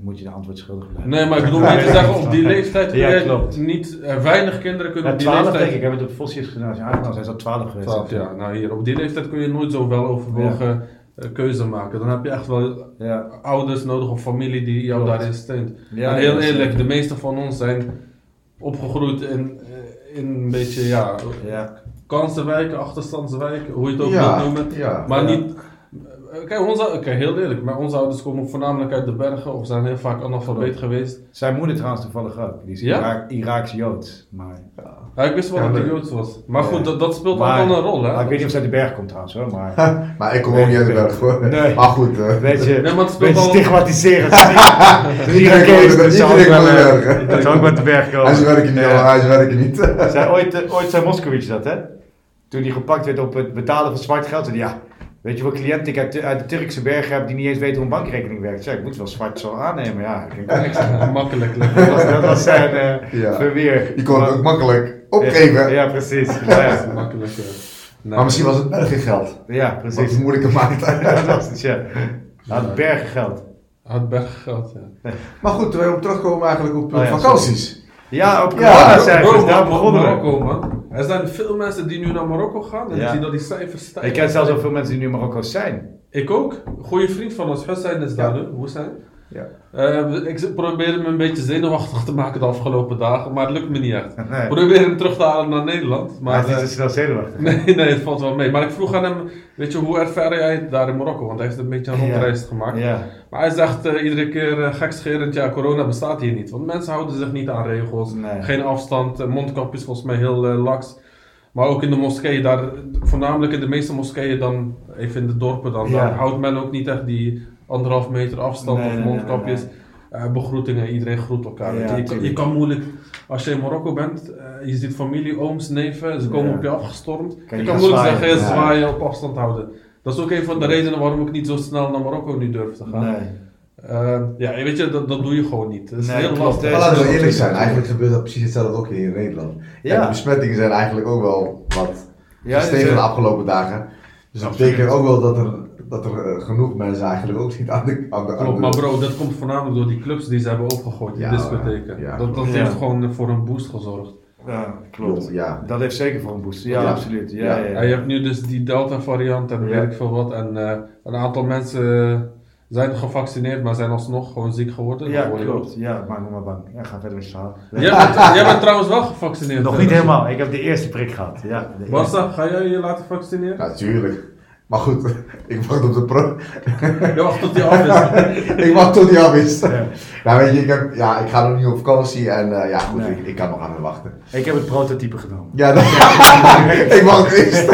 Speaker 2: moet je de antwoord schuldig blijven.
Speaker 1: Nee, maar ik bedoel niet te zeggen, op die leeftijd kun
Speaker 2: Ja,
Speaker 1: je
Speaker 2: klopt.
Speaker 1: niet, eh, weinig kinderen kunnen
Speaker 2: Ja,
Speaker 1: op die
Speaker 2: 12
Speaker 1: leeftijd...
Speaker 2: denk ik. Heb het op het Vossius Gymnasium aangenomen. Is al 12 geweest.
Speaker 1: 12 jaar. Nou hier, op die leeftijd kun je nooit zo weloverwogen eh, keuze maken. Dan heb je echt wel
Speaker 2: Ja.
Speaker 1: ouders nodig of familie die jou daarin steunt.
Speaker 2: Ja,
Speaker 1: en heel
Speaker 2: ja,
Speaker 1: eerlijk, de meeste van ons zijn opgegroeid in, eh, in een beetje, ja,
Speaker 2: Ja.
Speaker 1: kansenwijken, achterstandswijken, hoe je het ook
Speaker 3: Ja,
Speaker 1: wilt noemen.
Speaker 3: ja.
Speaker 1: Maar
Speaker 2: Ja.
Speaker 1: niet... eh, Kijk, onze, oké, heel eerlijk, maar onze ouders komen voornamelijk uit de bergen of zijn heel vaak analfabeet geweest.
Speaker 2: Zijn moeder trouwens toevallig ook. Die is
Speaker 1: Ja?
Speaker 2: Iraak, Iraaks-Joods. Maar,
Speaker 1: Ja, ik wist wel
Speaker 3: Ja,
Speaker 1: dat hij. Joods was. Maar goed,
Speaker 2: Ja.
Speaker 1: dat, dat speelt
Speaker 2: Maar-
Speaker 1: ook wel een rol, hè?
Speaker 2: maar ik weet niet of ze uit de berg komt trouwens hoor. Maar
Speaker 3: Maar ik kom ook niet uit de berg hoor.
Speaker 2: Nee.
Speaker 3: Maar goed. eh,
Speaker 2: weet je,
Speaker 1: Nee, maar het
Speaker 2: een
Speaker 1: speelt
Speaker 2: beetje
Speaker 1: al-
Speaker 2: stigmatiserend.
Speaker 3: Iedereen
Speaker 2: Irakees,
Speaker 3: komt uit de-
Speaker 2: wel,
Speaker 3: de
Speaker 2: eh,
Speaker 3: berg.
Speaker 2: dat zou ook met de berg komen.
Speaker 3: Hij is werken niet,
Speaker 2: Ja.
Speaker 3: hij is werken niet.
Speaker 2: Zij, ooit, eh, ooit zei Moskowitz dat, hè? Toen hij gepakt werd op het betalen van zwart geld. Zei ja, weet je wat cliënten ik uit, uit de Turkse bergen heb die niet eens weten hoe een bankrekening werkt? Zei, ik moet wel zwart zo aannemen. Ja, ik denk dat niks.
Speaker 1: Makkelijk,
Speaker 2: Dat was, dat was zijn eh
Speaker 3: Ja.
Speaker 2: verweer.
Speaker 3: Je kon het ook makkelijk opgeven.
Speaker 2: Ja, ja, precies. Ja, ja.
Speaker 1: Makkelijk. Nee.
Speaker 3: Maar misschien was het bergengeld.
Speaker 2: Ja,
Speaker 3: Wat
Speaker 2: precies.
Speaker 3: het moeilijker maakt.
Speaker 2: Ja, dat het, ja. Had bergen geld.
Speaker 1: Had berggeld, ja.
Speaker 3: Maar goed, we terugkomen eigenlijk op
Speaker 2: Oh ja,
Speaker 3: vakanties.
Speaker 2: Ja, op
Speaker 3: Ja,
Speaker 2: corona-cijfers,
Speaker 1: Bro,
Speaker 2: daar begonnen we.
Speaker 1: Marokko, man. Er zijn veel mensen die nu naar Marokko gaan en
Speaker 2: Ja.
Speaker 1: ik zie dat die cijfers stijgen.
Speaker 2: Ik ken zelfs ook veel mensen die nu in Marokko zijn.
Speaker 1: Ik ook. Een goede vriend van ons, Hussein is daar nu. Hussein.
Speaker 2: Ja.
Speaker 1: Eh, ik probeerde me een beetje zenuwachtig te maken de afgelopen dagen, maar het lukt me niet echt. Ik
Speaker 2: Nee.
Speaker 1: probeer hem terug te halen naar Nederland.
Speaker 2: Maar is
Speaker 1: eh,
Speaker 2: te snel zenuwachtig.
Speaker 1: nee, nee, het valt wel mee. Maar ik vroeg aan hem, weet je, hoe ervaar jij het daar in Marokko? Want hij heeft een beetje een
Speaker 2: Ja.
Speaker 1: rondreis gemaakt.
Speaker 2: Ja.
Speaker 1: Maar hij zegt eh, iedere keer uh, gekscherend, ja, corona bestaat hier niet. Want mensen houden zich niet aan regels.
Speaker 2: Nee.
Speaker 1: Geen afstand, mondkapjes volgens mij heel laks. Maar ook in de moskeeën, daar, voornamelijk in de meeste moskeeën dan, even in de dorpen dan,
Speaker 2: Ja.
Speaker 1: daar houdt men ook niet echt die anderhalf meter afstand
Speaker 2: Nee,
Speaker 1: of
Speaker 2: nee, nee,
Speaker 1: mondkapjes.
Speaker 2: nee,
Speaker 1: Eh, begroetingen, iedereen groet elkaar.
Speaker 2: Ja,
Speaker 1: je. Je, kan, moeilijk, als je in Marokko bent, eh, je ziet familie, ooms, neven, ze komen
Speaker 2: Ja.
Speaker 1: op je afgestormd.
Speaker 2: Kan
Speaker 1: je
Speaker 2: je
Speaker 1: kan moeilijk
Speaker 2: zwaaien.
Speaker 1: zeggen,
Speaker 3: Ja.
Speaker 1: zwaaien, op afstand houden. Dat is ook een van de redenen waarom ik niet zo snel naar Marokko nu durf te gaan.
Speaker 2: Nee.
Speaker 1: Eh, ja, weet je, dat, dat doe je gewoon niet. Het is
Speaker 2: Nee,
Speaker 1: heel
Speaker 2: klopt.
Speaker 1: lastig.
Speaker 3: Maar laten we eerlijk zijn, eigenlijk gebeurt dat precies hetzelfde ook hier in Nederland. Ja.
Speaker 2: Ja.
Speaker 3: de besmettingen zijn eigenlijk ook wel wat
Speaker 2: Ja,
Speaker 3: gestegen
Speaker 2: dus,
Speaker 3: de afgelopen dagen. Dus dat betekent ook wel dat er, dat er eh, genoeg mensen eigenlijk ook niet aan de... Aan de, aan
Speaker 1: Klopt,
Speaker 3: de-
Speaker 1: maar bro, dat komt voornamelijk door die clubs die ze hebben opgegooid, die
Speaker 3: Ja,
Speaker 1: discotheken.
Speaker 3: ja,
Speaker 1: dat dat heeft gewoon voor een boost gezorgd.
Speaker 2: Ja, klopt.
Speaker 3: Ja.
Speaker 2: Dat heeft zeker voor een boost. Ja,
Speaker 3: Ja.
Speaker 2: absoluut. Ja,
Speaker 3: Ja.
Speaker 2: ja, ja.
Speaker 1: En je hebt nu dus die Delta variant en
Speaker 2: Ja.
Speaker 1: weet ik veel wat. En eh, een aantal mensen eh, zijn gevaccineerd, maar zijn alsnog gewoon ziek geworden.
Speaker 2: Ja, klopt. Ja, maak me maar bang. Ja, ga verder met je verhaal.
Speaker 1: Jij bent, jij bent trouwens wel gevaccineerd.
Speaker 2: Nog niet helemaal. Ik heb de eerste prik gehad. Ja,
Speaker 1: ga jij je laten vaccineren?
Speaker 3: Natuurlijk. Maar goed, ik wacht op de pro.
Speaker 1: Je wacht tot die af is.
Speaker 3: ik wacht tot die af is.
Speaker 2: Ja.
Speaker 3: Ja, weet je, ik, heb, ja, ik ga nog niet op vakantie en eh, ja, goed,
Speaker 2: Nee.
Speaker 3: ik, ik kan nog aan het wachten.
Speaker 2: Ik heb het prototype genomen.
Speaker 3: Ja, dat, ik wacht eerst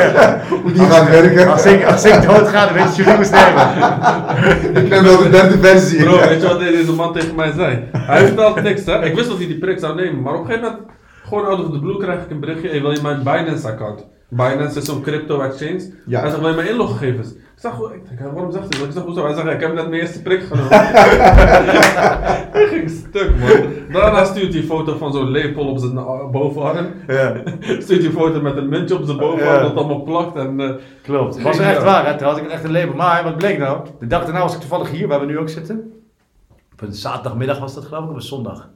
Speaker 3: hoe die gaat werken.
Speaker 2: Als ik, als ik doodga, dan weet je jullie moest nemen.
Speaker 3: Ik neem wel de derde versie.
Speaker 1: Bro, weet je wat deze man tegen mij zei? Hij vertelt niks, hè? Ik wist dat hij die prik zou nemen, maar op een gegeven moment, gewoon out of the blue, krijg ik een berichtje: hey, wil je mijn Binance-account? Binance is zo'n crypto-exchange.
Speaker 3: Ja.
Speaker 1: Hij zegt: wil je mijn inloggegevens? Ik "Goh," ik denk, "Hè, waarom zegt hij dat? Ik zeg: hoezo? Hij zegt: ik heb net mijn eerste prik genomen. hij ging stuk, man. Daarna stuurt hij een foto van zo'n lepel op zijn uh, bovenarm.
Speaker 2: Ja,
Speaker 1: Stuurt hij een foto met een muntje op zijn bovenarm
Speaker 2: Ja.
Speaker 1: dat allemaal plakt. En, eh,
Speaker 2: klopt. Het was
Speaker 1: Ja.
Speaker 2: echt waar, hè? Toen had ik echt een label. Maar wat bleek nou? De dag daarna was ik toevallig hier, waar we nu ook zitten. Op een zaterdagmiddag was dat geloof ik, of een zondag.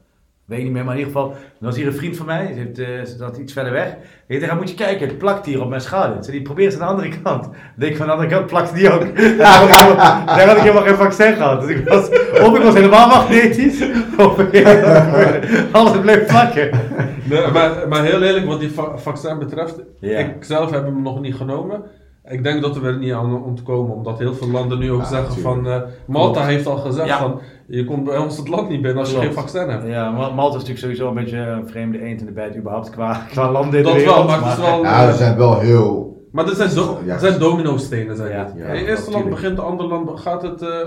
Speaker 2: Weet niet meer, maar in ieder geval, er was hier een vriend van mij, eh, ze zat iets verder weg. Ik dacht, moet je kijken, het plakt hier op mijn schouder. Ze die probeert het aan de andere kant. Ik denk van de andere kant plakt die ook. Daar had ik helemaal, daar had ik helemaal geen vaccin gehad. Dus ik was, of ik was helemaal magnetisch, of ik, alles bleef plakken.
Speaker 1: Nee, maar, maar heel eerlijk, wat die va- vaccin betreft,
Speaker 2: Ja.
Speaker 1: ik zelf heb hem nog niet genomen. Ik denk dat we er niet aan ontkomen, omdat heel veel landen nu ook
Speaker 3: Ja,
Speaker 1: zeggen
Speaker 3: natuurlijk.
Speaker 1: van... eh, Malta
Speaker 2: Klopt.
Speaker 1: heeft al gezegd
Speaker 2: Ja.
Speaker 1: van, je komt bij ons het land niet binnen als je geen vaccin hebt.
Speaker 2: Ja, Ma- Malta is natuurlijk sowieso een beetje een vreemde eend in de bijt überhaupt qua, qua landen in de
Speaker 1: Dat wel, maar het is wel...
Speaker 3: Ja, we zijn wel heel...
Speaker 1: Maar er zijn, zo,
Speaker 3: Ja.
Speaker 1: zijn domino-stenen, zijn
Speaker 2: Ja,
Speaker 1: het.
Speaker 3: ja,
Speaker 1: Het eerste land begint, het andere land gaat het eh, eh,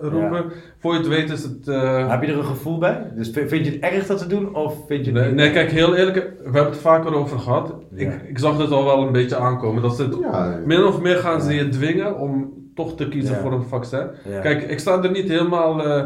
Speaker 1: roepen. Voor je het weet is het... eh,
Speaker 2: Heb je er een gevoel bij? Dus vind je het erg dat ze doen of vind je het
Speaker 1: Nee, nee, kijk, heel eerlijk, we hebben het vaker over gehad.
Speaker 2: Ja.
Speaker 1: Ik, ik zag dit al wel een beetje aankomen. Dat ze het,
Speaker 3: Ja,
Speaker 1: min of meer gaan ze je dwingen om toch te kiezen
Speaker 2: Ja.
Speaker 1: voor een vaccin.
Speaker 2: Ja.
Speaker 1: Kijk, ik sta er niet helemaal. eh,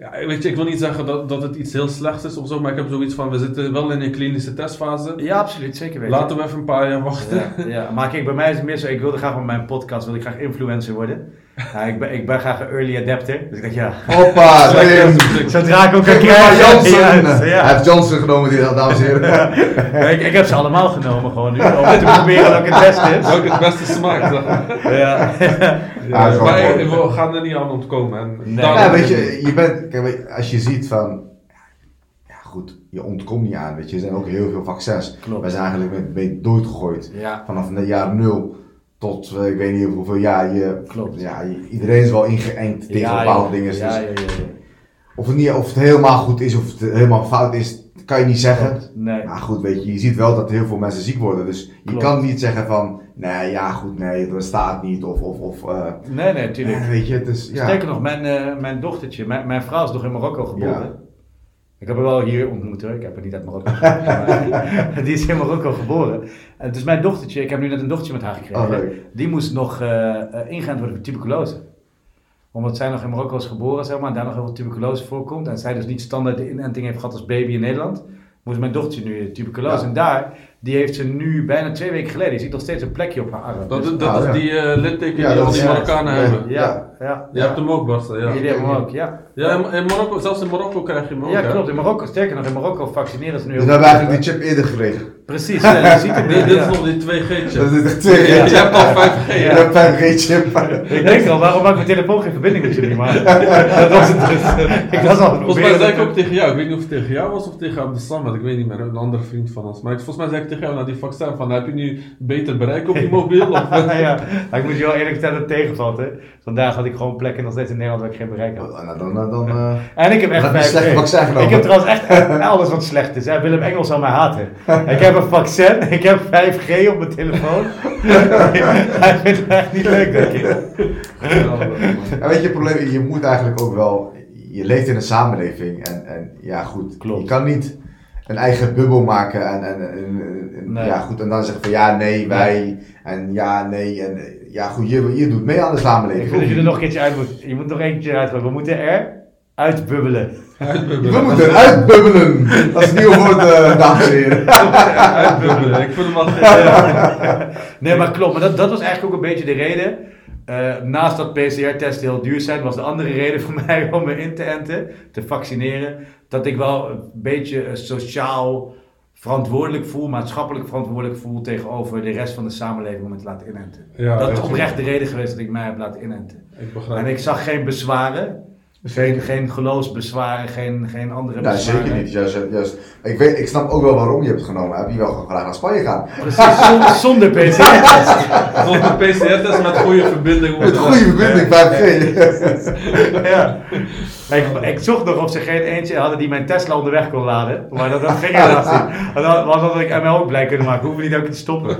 Speaker 1: ja, weet je, ik wil niet zeggen dat, dat het iets heel slechts is of zo, maar ik heb zoiets van: we zitten wel in een klinische testfase.
Speaker 2: Ja, absoluut, zeker weten.
Speaker 1: Laten we even een paar jaar wachten.
Speaker 2: Ja, ja, maar kijk, bij mij is het meer zo, ik wilde graag met mijn podcast, wilde ik graag influencer worden. Ja, ik, ben, ik ben graag een early adapter, dus ik dacht ja,
Speaker 3: Hoppa, neem.
Speaker 2: zodra ik ook
Speaker 3: maar,
Speaker 2: krijgen.
Speaker 3: Johnson.
Speaker 2: Ja,
Speaker 3: Hij
Speaker 2: ja.
Speaker 3: heeft Johnson genomen, die, dames en heren.
Speaker 2: Ja, ik, ik heb ze allemaal genomen gewoon nu, om te proberen welke het beste is.
Speaker 1: Welke het beste smaakt. zeg maar.
Speaker 2: Ja.
Speaker 3: Ja,
Speaker 1: maar ik- we gaan er niet aan ontkomen. En
Speaker 2: Nee.
Speaker 3: Ja, weet je, je bent, kijk, als je ziet van, ja goed, je ontkomt niet aan, weet je, er zijn ook heel veel vaccins.
Speaker 2: Klopt.
Speaker 3: Wij zijn eigenlijk met mee doodgegooid.
Speaker 2: Ja.
Speaker 3: Vanaf het jaar nul tot, eh, ik weet niet hoeveel jaar, je,
Speaker 2: Klopt.
Speaker 3: ja, iedereen is wel ingeënt tegen
Speaker 2: Ja,
Speaker 3: bepaalde
Speaker 2: ja.
Speaker 3: dingen. Dus
Speaker 2: Ja, ja, ja, ja.
Speaker 3: Of, het niet, of het helemaal goed is of het helemaal fout is, kan je niet zeggen.
Speaker 2: Nee.
Speaker 3: Maar goed, weet je, je ziet wel dat heel veel mensen ziek worden. Dus je
Speaker 2: Klopt.
Speaker 3: kan niet zeggen van, nee, ja goed, nee, dat bestaat niet. Of, of, of eh,
Speaker 2: Nee, nee, tuurlijk.
Speaker 3: eh, weet je, het is, ja.
Speaker 2: Sterker nog, mijn, eh, mijn dochtertje, mijn, mijn vrouw is nog in Marokko geboren.
Speaker 3: Ja.
Speaker 2: Ik heb haar wel hier ontmoet hoor, ik heb haar niet uit Marokko geboren, die is in Marokko geboren. En dus mijn dochtertje, ik heb nu net een dochtertje met haar gekregen,
Speaker 3: Oh, leuk.
Speaker 2: die moest nog eh, ingeënt worden voor tuberculose. Omdat zij nog in Marokko is geboren, zeg maar, en daar nog heel veel tuberculose voorkomt. En zij dus niet standaard de inenting heeft gehad als baby in Nederland. Moest mijn dochtertje nu tuberculose.
Speaker 3: Ja.
Speaker 2: En daar Die heeft ze nu bijna twee weken geleden. Je ziet nog steeds een plekje op haar arm.
Speaker 1: Dat,
Speaker 2: Dus-
Speaker 1: dat
Speaker 3: Ah,
Speaker 1: is
Speaker 3: ja.
Speaker 1: die eh, litteken
Speaker 3: Ja,
Speaker 1: die al
Speaker 3: is
Speaker 1: die. Marokkanen
Speaker 3: Ja.
Speaker 1: hebben.
Speaker 2: ja, ja.
Speaker 1: Je hebt hem ook, Barca, ja.
Speaker 2: Jullie hebben hem ook, ja.
Speaker 1: Ja, in, Marokko, zelfs in Marokko krijg je hem ook,
Speaker 2: Ja, klopt. In Marokko, sterker nog, in Marokko vaccineren ze nu
Speaker 3: Dus
Speaker 2: ook.
Speaker 3: we hebben eigenlijk die chip eerder gekregen.
Speaker 2: Precies, ja, je ziet het
Speaker 1: Nee, dit
Speaker 2: ja.
Speaker 1: is nog die 2G-chip.
Speaker 3: Dat is echt twee.
Speaker 2: Ja.
Speaker 1: Je hebt al 5G,
Speaker 3: Je
Speaker 1: ja.
Speaker 3: hebt 5G-chip.
Speaker 2: Ik denk al, waarom maakt mijn telefoon geen verbinding met jullie? Maar dat was het dus. Ik was al
Speaker 1: Volgens mij zei ik ook tegen jou, ik weet niet of het tegen jou was of tegen Abdel Samad, ik weet niet meer, een andere vriend van ons. Maar ik- volgens mij zei ik tegen jou na die vaccin van, heb je nu beter bereik op je mobiel? Of,
Speaker 2: ja, ik moet je wel eerlijk vertellen dat het tegenvalt. Hè. Vandaag had ik gewoon plekken nog steeds in Nederland waar ik geen bereik had.
Speaker 3: Nou, dan, dan, dan, eh,
Speaker 2: En ik heb echt
Speaker 3: slecht vaccin genomen.
Speaker 2: Ik heb trouwens echt alles wat slecht is. Hè. Willem Engels zou mij haten. Ik heb een vaccin, ik heb 5G op mijn telefoon. Hij vindt het echt niet leuk, denk ik.
Speaker 3: Ja, weet je, het probleem is, je moet eigenlijk ook wel, je leeft in een samenleving en, en ja goed,
Speaker 2: Klopt.
Speaker 3: je kan niet een eigen bubbel maken en, en, en- en- en-
Speaker 2: Nee.
Speaker 3: ja goed, en dan zeggen van ja, nee, wij en ja, nee en ja goed, je, je doet mee aan de
Speaker 2: Ik
Speaker 3: samenleving.
Speaker 2: vind dat je er nog een keertje uit moet. Je moet nog een keertje eruit. We moeten er uitbubbelen.
Speaker 3: We moeten eruit bubbelen. Dat is het nieuwe woord, eh, dames en heren.
Speaker 1: Uitbubbelen, ik vind hem gek.
Speaker 2: Nee, maar klopt. Maar dat, dat was eigenlijk ook een beetje de reden. Eh, naast dat PCR-testen heel duur zijn, was de andere reden voor mij om me in te enten, te vaccineren, dat ik wel een beetje sociaal verantwoordelijk voel, maatschappelijk verantwoordelijk voel tegenover de rest van de samenleving om me te laten inenten.
Speaker 1: Ja,
Speaker 2: dat is
Speaker 1: echt.
Speaker 2: oprecht de reden geweest dat ik mij heb laten inenten.
Speaker 1: Ik begrijp
Speaker 2: En ik zag geen bezwaren, geen, geen geloofsbezwaren, geen, geen andere
Speaker 3: Nee,
Speaker 2: bezwaren.
Speaker 3: zeker niet. Juist, juist. Ik, weet, ik snap ook wel waarom je hebt genomen. Heb je wel gewoon graag naar Spanje gaan?
Speaker 2: Precies, zonder, zonder PCR-test.
Speaker 1: Zonder PCR-test met goede verbinding.
Speaker 3: Met goede verbinding, 5G.
Speaker 2: Ja. Ik, ik zocht nog of ze geen eentje hadden die mijn Tesla onderweg kon laden. Maar dat, dat ging helaas niet. Want dan, had ik ML ook blij kunnen maken. Hoeven we niet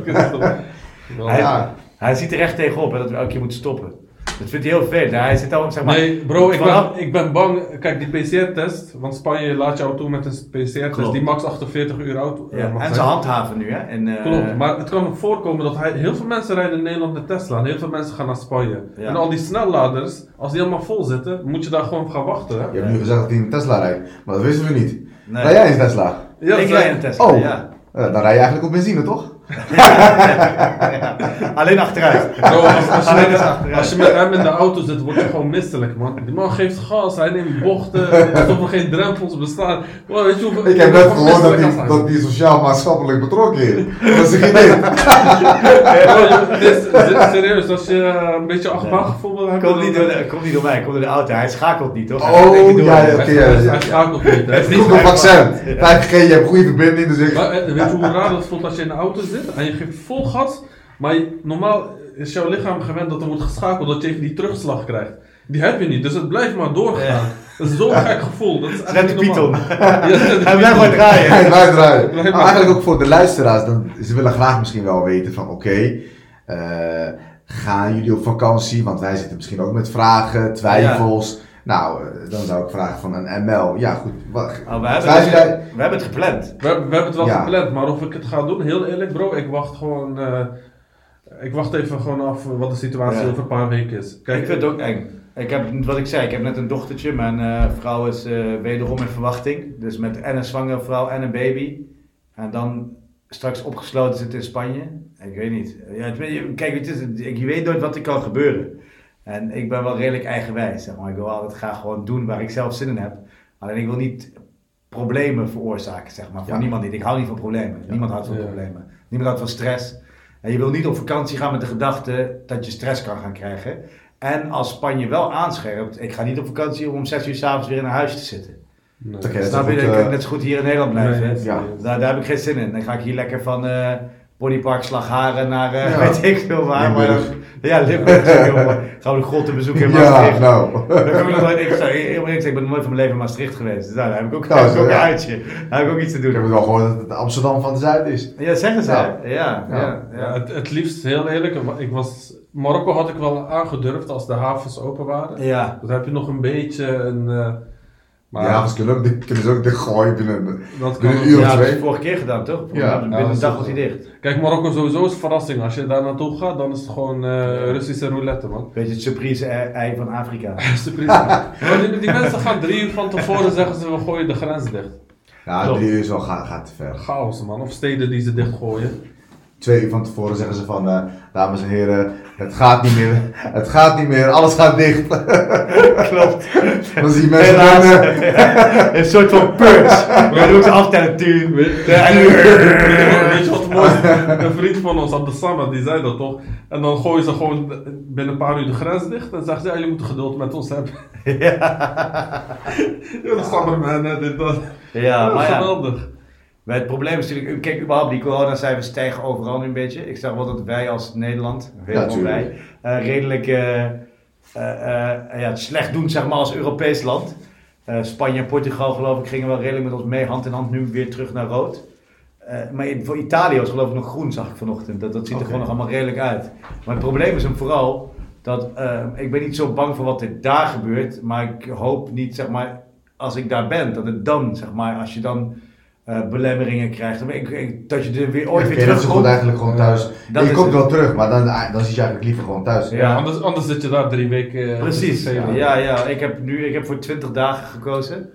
Speaker 2: keer te stoppen. Hij,
Speaker 3: Ja.
Speaker 2: hij ziet er echt tegenop hè, dat we elke keer moeten stoppen. Dat vindt hij heel vervelend. Hij zit al, zeg maar...
Speaker 1: Nee, bro, ik
Speaker 2: vanaf-
Speaker 1: ben, ik ben bang. Kijk, die PCR-test, want Spanje laat jou toe met een PCR-test
Speaker 2: Klopt.
Speaker 1: die max 48 uur oud eh,
Speaker 2: Ja,
Speaker 1: mag
Speaker 2: en
Speaker 1: zijn.
Speaker 2: ze handhaven nu, hè. En, eh,
Speaker 1: Klopt, maar het kan ook voorkomen dat hij, heel veel mensen rijden in Nederland met Tesla en heel veel mensen gaan naar Spanje.
Speaker 2: Ja.
Speaker 1: En al die snelladers, als die helemaal vol zitten, moet je daar gewoon gaan wachten. Hè?
Speaker 3: Je hebt nu gezegd dat hij een Tesla rijdt, maar dat wisten we niet.
Speaker 2: Nee.
Speaker 3: Rij jij een Tesla?
Speaker 1: Ja,
Speaker 2: ik rij een Tesla,
Speaker 3: Oh.
Speaker 2: ja.
Speaker 3: Eh, dan rij je eigenlijk op benzine, toch?
Speaker 2: Alleen achteruit.
Speaker 1: Bro, als, als, je
Speaker 2: Alleen
Speaker 1: met,
Speaker 2: achteruit.
Speaker 1: als je met hem in de auto zit, word je gewoon misselijk, man. Die man geeft gas, hij neemt bochten, alsof er geen drempels bestaan. Bro, weet je hoeveel,
Speaker 3: Ik heb net gehoord dat hij, dat hij sociaal-maatschappelijk betrokken is. Dat is een idee.
Speaker 1: Serieus, als je eh, een beetje achtbaangevoel wil hebben...
Speaker 2: Komt niet, door de, niet door mij, komt door de auto. Hij schakelt niet, toch?
Speaker 3: Oh,
Speaker 2: door.
Speaker 3: ja, ja.
Speaker 1: Hij,
Speaker 3: Oké, ja,
Speaker 1: hij,
Speaker 3: ja.
Speaker 1: hij schakelt niet.
Speaker 2: Het is
Speaker 3: Goed
Speaker 2: niet
Speaker 3: op
Speaker 2: mijn
Speaker 3: vaccin.
Speaker 2: fout.
Speaker 3: 5G, je hebt goede verbinding, dus ik...
Speaker 1: Maar, eh, weet je hoe raar dat voelt als je in de auto zit en je geeft vol gas, maar je- normaal is jouw lichaam gewend dat er wordt geschakeld, dat je even die terugslag krijgt. Die heb je niet, dus het blijft maar doorgaan.
Speaker 2: Ja.
Speaker 1: Dat is zo'n gek gevoel. Dat is
Speaker 2: Net de. Python. Hij blijft maar draaien.
Speaker 3: Hij blijft draaien. Maar- eigenlijk ook voor de luisteraars, dan, ze willen graag misschien wel weten van oké, eh, gaan jullie op vakantie? Want wij zitten misschien ook met vragen, twijfels. Nou, eh, dan zou ik vragen van een ML. Ja goed, wat,
Speaker 2: Oh, we, hebben het,
Speaker 3: jij-
Speaker 2: we hebben het gepland.
Speaker 1: We, hebben- we hebben het wel
Speaker 3: Ja.
Speaker 1: gepland, maar of ik het ga doen, heel eerlijk bro, ik wacht gewoon... eh, ik wacht even gewoon af wat de situatie
Speaker 2: Ja.
Speaker 1: over een paar weken is. Kijk,
Speaker 2: ik vind het ook eng. Ik heb, wat ik zei, ik heb net een dochtertje. Mijn eh, vrouw is eh, wederom in verwachting. Dus met en een zwangere vrouw en een baby. En dan straks opgesloten zitten in Spanje. Ik weet niet. Ja, het- kijk, het is, ik, je weet nooit wat er kan gebeuren. En ik ben wel redelijk eigenwijs. Zeg maar. Ik wil altijd graag gewoon doen waar ik zelf zin in heb. Alleen ik wil niet problemen veroorzaken, zeg maar. Voor
Speaker 3: Ja.
Speaker 2: niemand niet. Ik hou niet van problemen. Niemand houdt van
Speaker 1: Ja.
Speaker 2: problemen. Niemand houdt van stress. En je wil niet op vakantie gaan met de gedachte dat je stress kan gaan krijgen. En als Spanje wel aanscherpt, ik ga niet op vakantie om om 6 uur s'avonds weer in een huis te zitten.
Speaker 1: nee.
Speaker 3: Is
Speaker 2: Snap je? kan
Speaker 3: eh,
Speaker 2: ik net zo goed hier in Nederland blijven.
Speaker 1: Nee,
Speaker 3: Ja.
Speaker 2: Daar, daar heb ik geen zin in. Dan ga ik hier lekker van eh Bodypark Slagharen naar eh,
Speaker 3: Ja.
Speaker 2: weet ik veel waar. Maar,
Speaker 3: Limburg.
Speaker 2: ja, Limburg. is heel mooi. Gaan we de grotten bezoeken in
Speaker 3: Ja,
Speaker 2: Maastricht.
Speaker 3: nou.
Speaker 2: Dan kom ik nog nooit, ik, eerlijk gezegd, ik ben nooit van mijn leven in Maastricht geweest. Dus daar heb ik ook,
Speaker 3: Nou,
Speaker 2: heb ik ook een
Speaker 3: ja.
Speaker 2: uitje. Daar heb ik ook iets te
Speaker 3: Ik heb
Speaker 2: doen.
Speaker 3: het wel gehoord dat het Amsterdam van de Zuid is.
Speaker 2: Ja, zeggen ze.
Speaker 3: Ja.
Speaker 2: Ja, ja, ja.
Speaker 1: Ja, het, het liefst, heel eerlijk, ik was, Marokko had ik wel aangedurfd als de havens open waren.
Speaker 2: Ja.
Speaker 1: Dan heb je nog een beetje een... eh, maar
Speaker 3: ja, ze kunnen, ook, dicht- kunnen ze ook dichtgooien binnen.
Speaker 1: dat kan
Speaker 3: binnen een uur of
Speaker 2: Ja, dat
Speaker 3: twee.
Speaker 2: is de vorige keer gedaan, toch?
Speaker 3: Ja.
Speaker 2: binnen
Speaker 1: Ja,
Speaker 2: een
Speaker 1: dat
Speaker 2: dag
Speaker 1: is
Speaker 2: was hij dicht.
Speaker 1: Kijk, Marokko sowieso is een verrassing. Als je daar naartoe gaat, dan is het gewoon eh, Russische roulette, man.
Speaker 2: Beetje het surprise ei van Afrika.
Speaker 1: Surprise. Maar die, die mensen gaan drie uur van tevoren zeggen ze, we gooien de grens dicht.
Speaker 3: Ja, drie uur is wel gaat, gaat te ver.
Speaker 1: Chaos man. Of steden die ze dichtgooien.
Speaker 3: Twee uur van tevoren zeggen ze van, eh, dames en heren, het gaat niet meer, het gaat niet meer, alles gaat dicht.
Speaker 2: Klopt.
Speaker 3: Dan zie je mensen
Speaker 2: Helaas. Ja, een soort van punch. Ja, dan moet ze aftellen. Tuur.
Speaker 1: Weet
Speaker 2: Ja,
Speaker 1: je wat is? Een vriend van ons, Abdessamad, die zei dat toch? En dan gooien ze gewoon binnen een paar uur de grens dicht. En zeggen ze, ja, jullie moeten geduld met ons hebben. Ja, man, hè, dit, dat.
Speaker 2: Ja, maar ja. Maar het probleem is natuurlijk, kijk, überhaupt die coronacijfers stijgen overal nu een beetje. Ik zeg wel dat wij als Nederland, van wij, eh, redelijk eh, eh, ja, slecht doen zeg maar als Europees land. Spanje en Portugal geloof ik gingen wel redelijk met ons mee, hand in hand nu weer terug naar rood. Maar in- voor Italië was geloof ik nog groen, zag ik vanochtend. Dat, dat ziet er gewoon nog allemaal redelijk uit. Maar het probleem is hem vooral dat ik ben niet zo bang voor wat er daar gebeurt, maar ik hoop niet, zeg maar, als ik daar ben, dat het dan, zeg maar, als je dan eh, belemmeringen krijgt, dan ik, ik- dat je er weer ooit weer
Speaker 3: vind het zo goed
Speaker 2: terugkomt.
Speaker 3: eigenlijk gewoon thuis.
Speaker 2: Dat
Speaker 3: je komt wel terug, maar dan, dan zit je eigenlijk liever gewoon thuis.
Speaker 2: Ja.
Speaker 1: Ja, anders, anders zit je daar drie weken. eh,
Speaker 2: Precies, ja, ja. Ik heb nu, ik heb voor 20 dagen gekozen.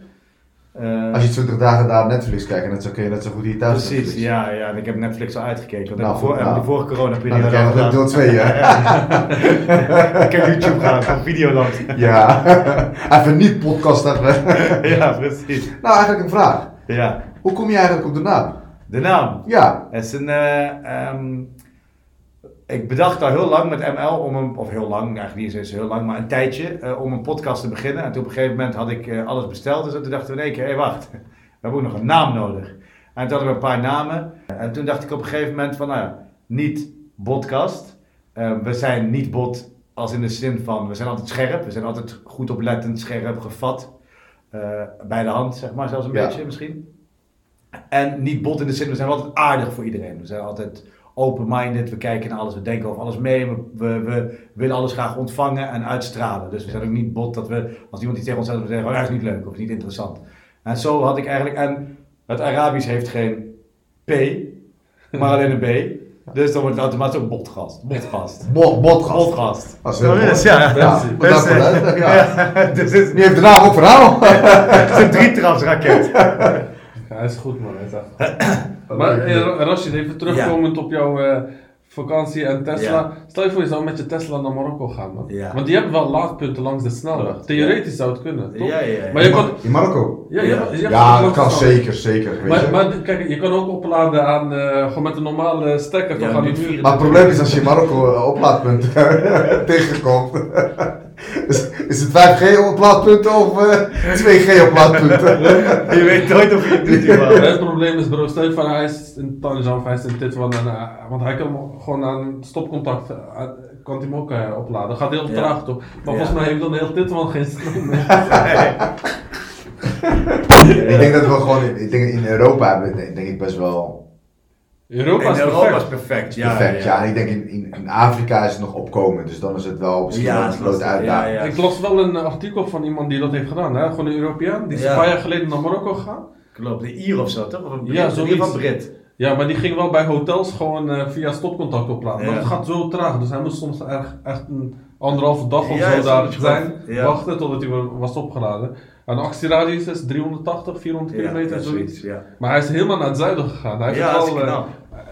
Speaker 2: Eh,
Speaker 3: Als je 20 dagen daar op Netflix kijkt, dan kun je net zo goed hier thuis
Speaker 2: Precies,
Speaker 3: Netflix.
Speaker 2: ja, ja. En ik heb Netflix al uitgekeken. Want
Speaker 3: Nou,
Speaker 2: voor,
Speaker 3: nou.
Speaker 2: de vorige
Speaker 3: Nou,
Speaker 2: corona-periode
Speaker 3: dan krijg je
Speaker 2: al
Speaker 3: nog deel
Speaker 2: gedaan.
Speaker 3: 2, hè?
Speaker 2: ik heb YouTube gedaan, van Videoland.
Speaker 3: Ja. Even niet podcast hebben.
Speaker 2: ja, precies.
Speaker 3: Nou, eigenlijk een vraag.
Speaker 2: Ja.
Speaker 3: Hoe kom je eigenlijk op de naam?
Speaker 2: De naam.
Speaker 3: Ja.
Speaker 2: Het is een, eh, ehm, ik bedacht al heel lang met ML om een, of heel lang, eigenlijk niet eens heel lang, maar een tijdje, eh, om een podcast te beginnen. En toen op een gegeven moment had ik eh, alles besteld. Dus toen dachten we in één keer, hé wacht, we hebben ook nog een naam nodig. En toen hadden we een paar namen. En toen dacht ik op een gegeven moment van, nou ja, niet podcast. We zijn niet bot als in de zin van, we zijn altijd scherp. We zijn altijd goed oplettend, scherp, gevat. bij de hand, zeg maar, zelfs een
Speaker 3: Ja.
Speaker 2: beetje misschien. En niet bot in de zin, we zijn altijd aardig voor iedereen. We zijn altijd open-minded, we kijken naar alles, we denken over alles mee. We, we, we willen alles graag ontvangen en uitstralen. Dus we zijn ook niet bot dat we, als iemand iets tegen ons zegt, we zeggen, oh, dat is niet leuk of niet interessant. En zo had ik eigenlijk, en het Arabisch heeft geen P, maar alleen een B. Dus dan wordt het automatisch ook botgast. Botgast.
Speaker 3: Bot, botgast.
Speaker 2: Botgast.
Speaker 3: Is
Speaker 2: Oh,
Speaker 3: mooi.
Speaker 2: yes, ja.
Speaker 3: Ja,
Speaker 1: Dus,
Speaker 3: uitleg, ja.
Speaker 2: dus het
Speaker 3: Die heeft de naam ook verhaal.
Speaker 2: het is een drietrapsraket.
Speaker 1: Ja, hij is goed man. Is echt goed. maar eh, Ra- Rashid, even terugkomend op jouw eh, vakantie en Tesla.
Speaker 2: Ja.
Speaker 1: Stel je voor je zou met je Tesla naar Marokko gaan man.
Speaker 2: Ja.
Speaker 1: Want die hebben wel laadpunten langs de snelweg. Theoretisch zou het kunnen, toch?
Speaker 2: Ja, ja, ja.
Speaker 1: Maar je kan...
Speaker 3: In Marokko?
Speaker 1: Ja, je,
Speaker 2: Ja.
Speaker 3: dat kan zeker, zeker. Weet
Speaker 1: Maar,
Speaker 3: je.
Speaker 1: maar kijk, je kan ook opladen aan, eh, gewoon met een normale stekker
Speaker 2: Ja,
Speaker 1: toch aan de
Speaker 2: niet
Speaker 1: muur.
Speaker 2: vier-
Speaker 3: Maar het probleem is als je in Marokko een oplaadpunt tegenkomt. Is, het 5G oplaadpunten of eh, 2G oplaadpunten?
Speaker 2: Je weet nooit of je het doet,
Speaker 1: Ja. Het probleem is, bro, stel voor hij is in Tanjaf, hij is in Titwan, en, eh, want hij kan hem gewoon aan stopcontact, eh, kan hij hem ook opladen. gaat heel
Speaker 2: Ja.
Speaker 1: traag toch? Maar
Speaker 2: Ja.
Speaker 1: volgens mij heeft dan heel Titwan geen stroom meer.
Speaker 3: Ik denk dat we gewoon, in- ik denk in Europa hebben, denk ik best wel
Speaker 1: Europa is
Speaker 2: In Europa is
Speaker 1: perfect.
Speaker 2: perfect. Ja,
Speaker 3: perfect. Ja,
Speaker 2: ja.
Speaker 3: en ik denk in, in, in Afrika is het nog opkomen, dus dan is het wel misschien
Speaker 2: Ja,
Speaker 3: wel een grote uitdaging.
Speaker 2: Ja, ja.
Speaker 1: Ik las wel een artikel van iemand die dat heeft gedaan, hè? gewoon een Europeaan. Die is
Speaker 2: Ja.
Speaker 1: een paar jaar geleden naar Marokko gegaan.
Speaker 2: Klopt, de Ier of zo, toch? Of een Brit?
Speaker 1: Ja, zoiets.
Speaker 2: geval Brit.
Speaker 1: Ja, maar die ging wel bij hotels gewoon eh, via stopcontact opladen. Maar
Speaker 2: Ja.
Speaker 1: het gaat zo traag, dus hij moest soms echt, echt een anderhalve dag of
Speaker 2: Ja,
Speaker 1: zo daar zijn, wachten totdat hij wa- was opgeladen. En de actieradius is 380, 400 kilometer, zoiets.
Speaker 2: Ja,
Speaker 1: Maar hij is helemaal naar het zuiden gegaan. Hij
Speaker 2: ja
Speaker 1: wel, eh,
Speaker 2: knap.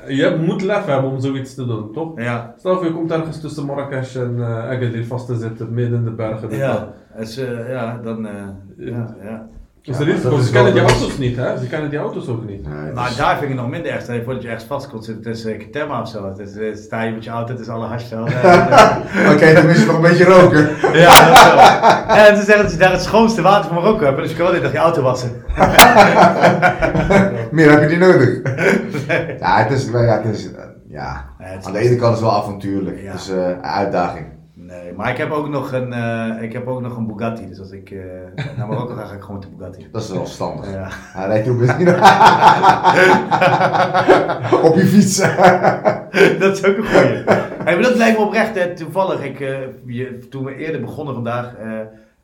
Speaker 1: je moet lef hebben om zoiets te doen, toch?
Speaker 2: Ja,
Speaker 1: Stel je komt ergens tussen Marrakesh en eh Agadir vast te zitten, midden in de bergen.
Speaker 2: ja. Eh, ja, dan... eh, ja, ja.
Speaker 1: Dus
Speaker 3: Ja, dat is
Speaker 1: ze kennen die auto's niet, hè? Ze kennen die auto's ook niet.
Speaker 3: Nee,
Speaker 2: Maar
Speaker 3: dus-
Speaker 2: daar vind ik het nog minder erg. Stel je voor dat je ergens vast komt zitten tussen Ketema of zo. Dus, eh, sta je met je auto, het is alle hashvel.
Speaker 3: Oké, dan is je nog een beetje roken.
Speaker 2: ja, dat wel. En ze zeggen dat je daar het schoonste water van Marokko hebt. Dus je kan wel de dag je auto wassen.
Speaker 3: Meer heb je niet nodig. Ja, het is, ja, het is, eh, ja.
Speaker 2: Ja, het is
Speaker 3: aan de ene kant is het wel avontuurlijk.
Speaker 2: Ja.
Speaker 3: Het is eh, een uitdaging.
Speaker 2: Nee, maar ik heb ook nog een, eh, ik heb ook nog een Bugatti. Dus als ik eh, naar Marokko ga, ga ik gewoon met de Bugatti.
Speaker 3: Dat is wel verstandig.
Speaker 2: Ja.
Speaker 3: Hij rijdt ook niet. Op je fiets.
Speaker 2: dat is ook een goeie. Hey, maar dat lijkt me oprecht hè, toevallig. Ik, eh, je, toen we eerder begonnen vandaag,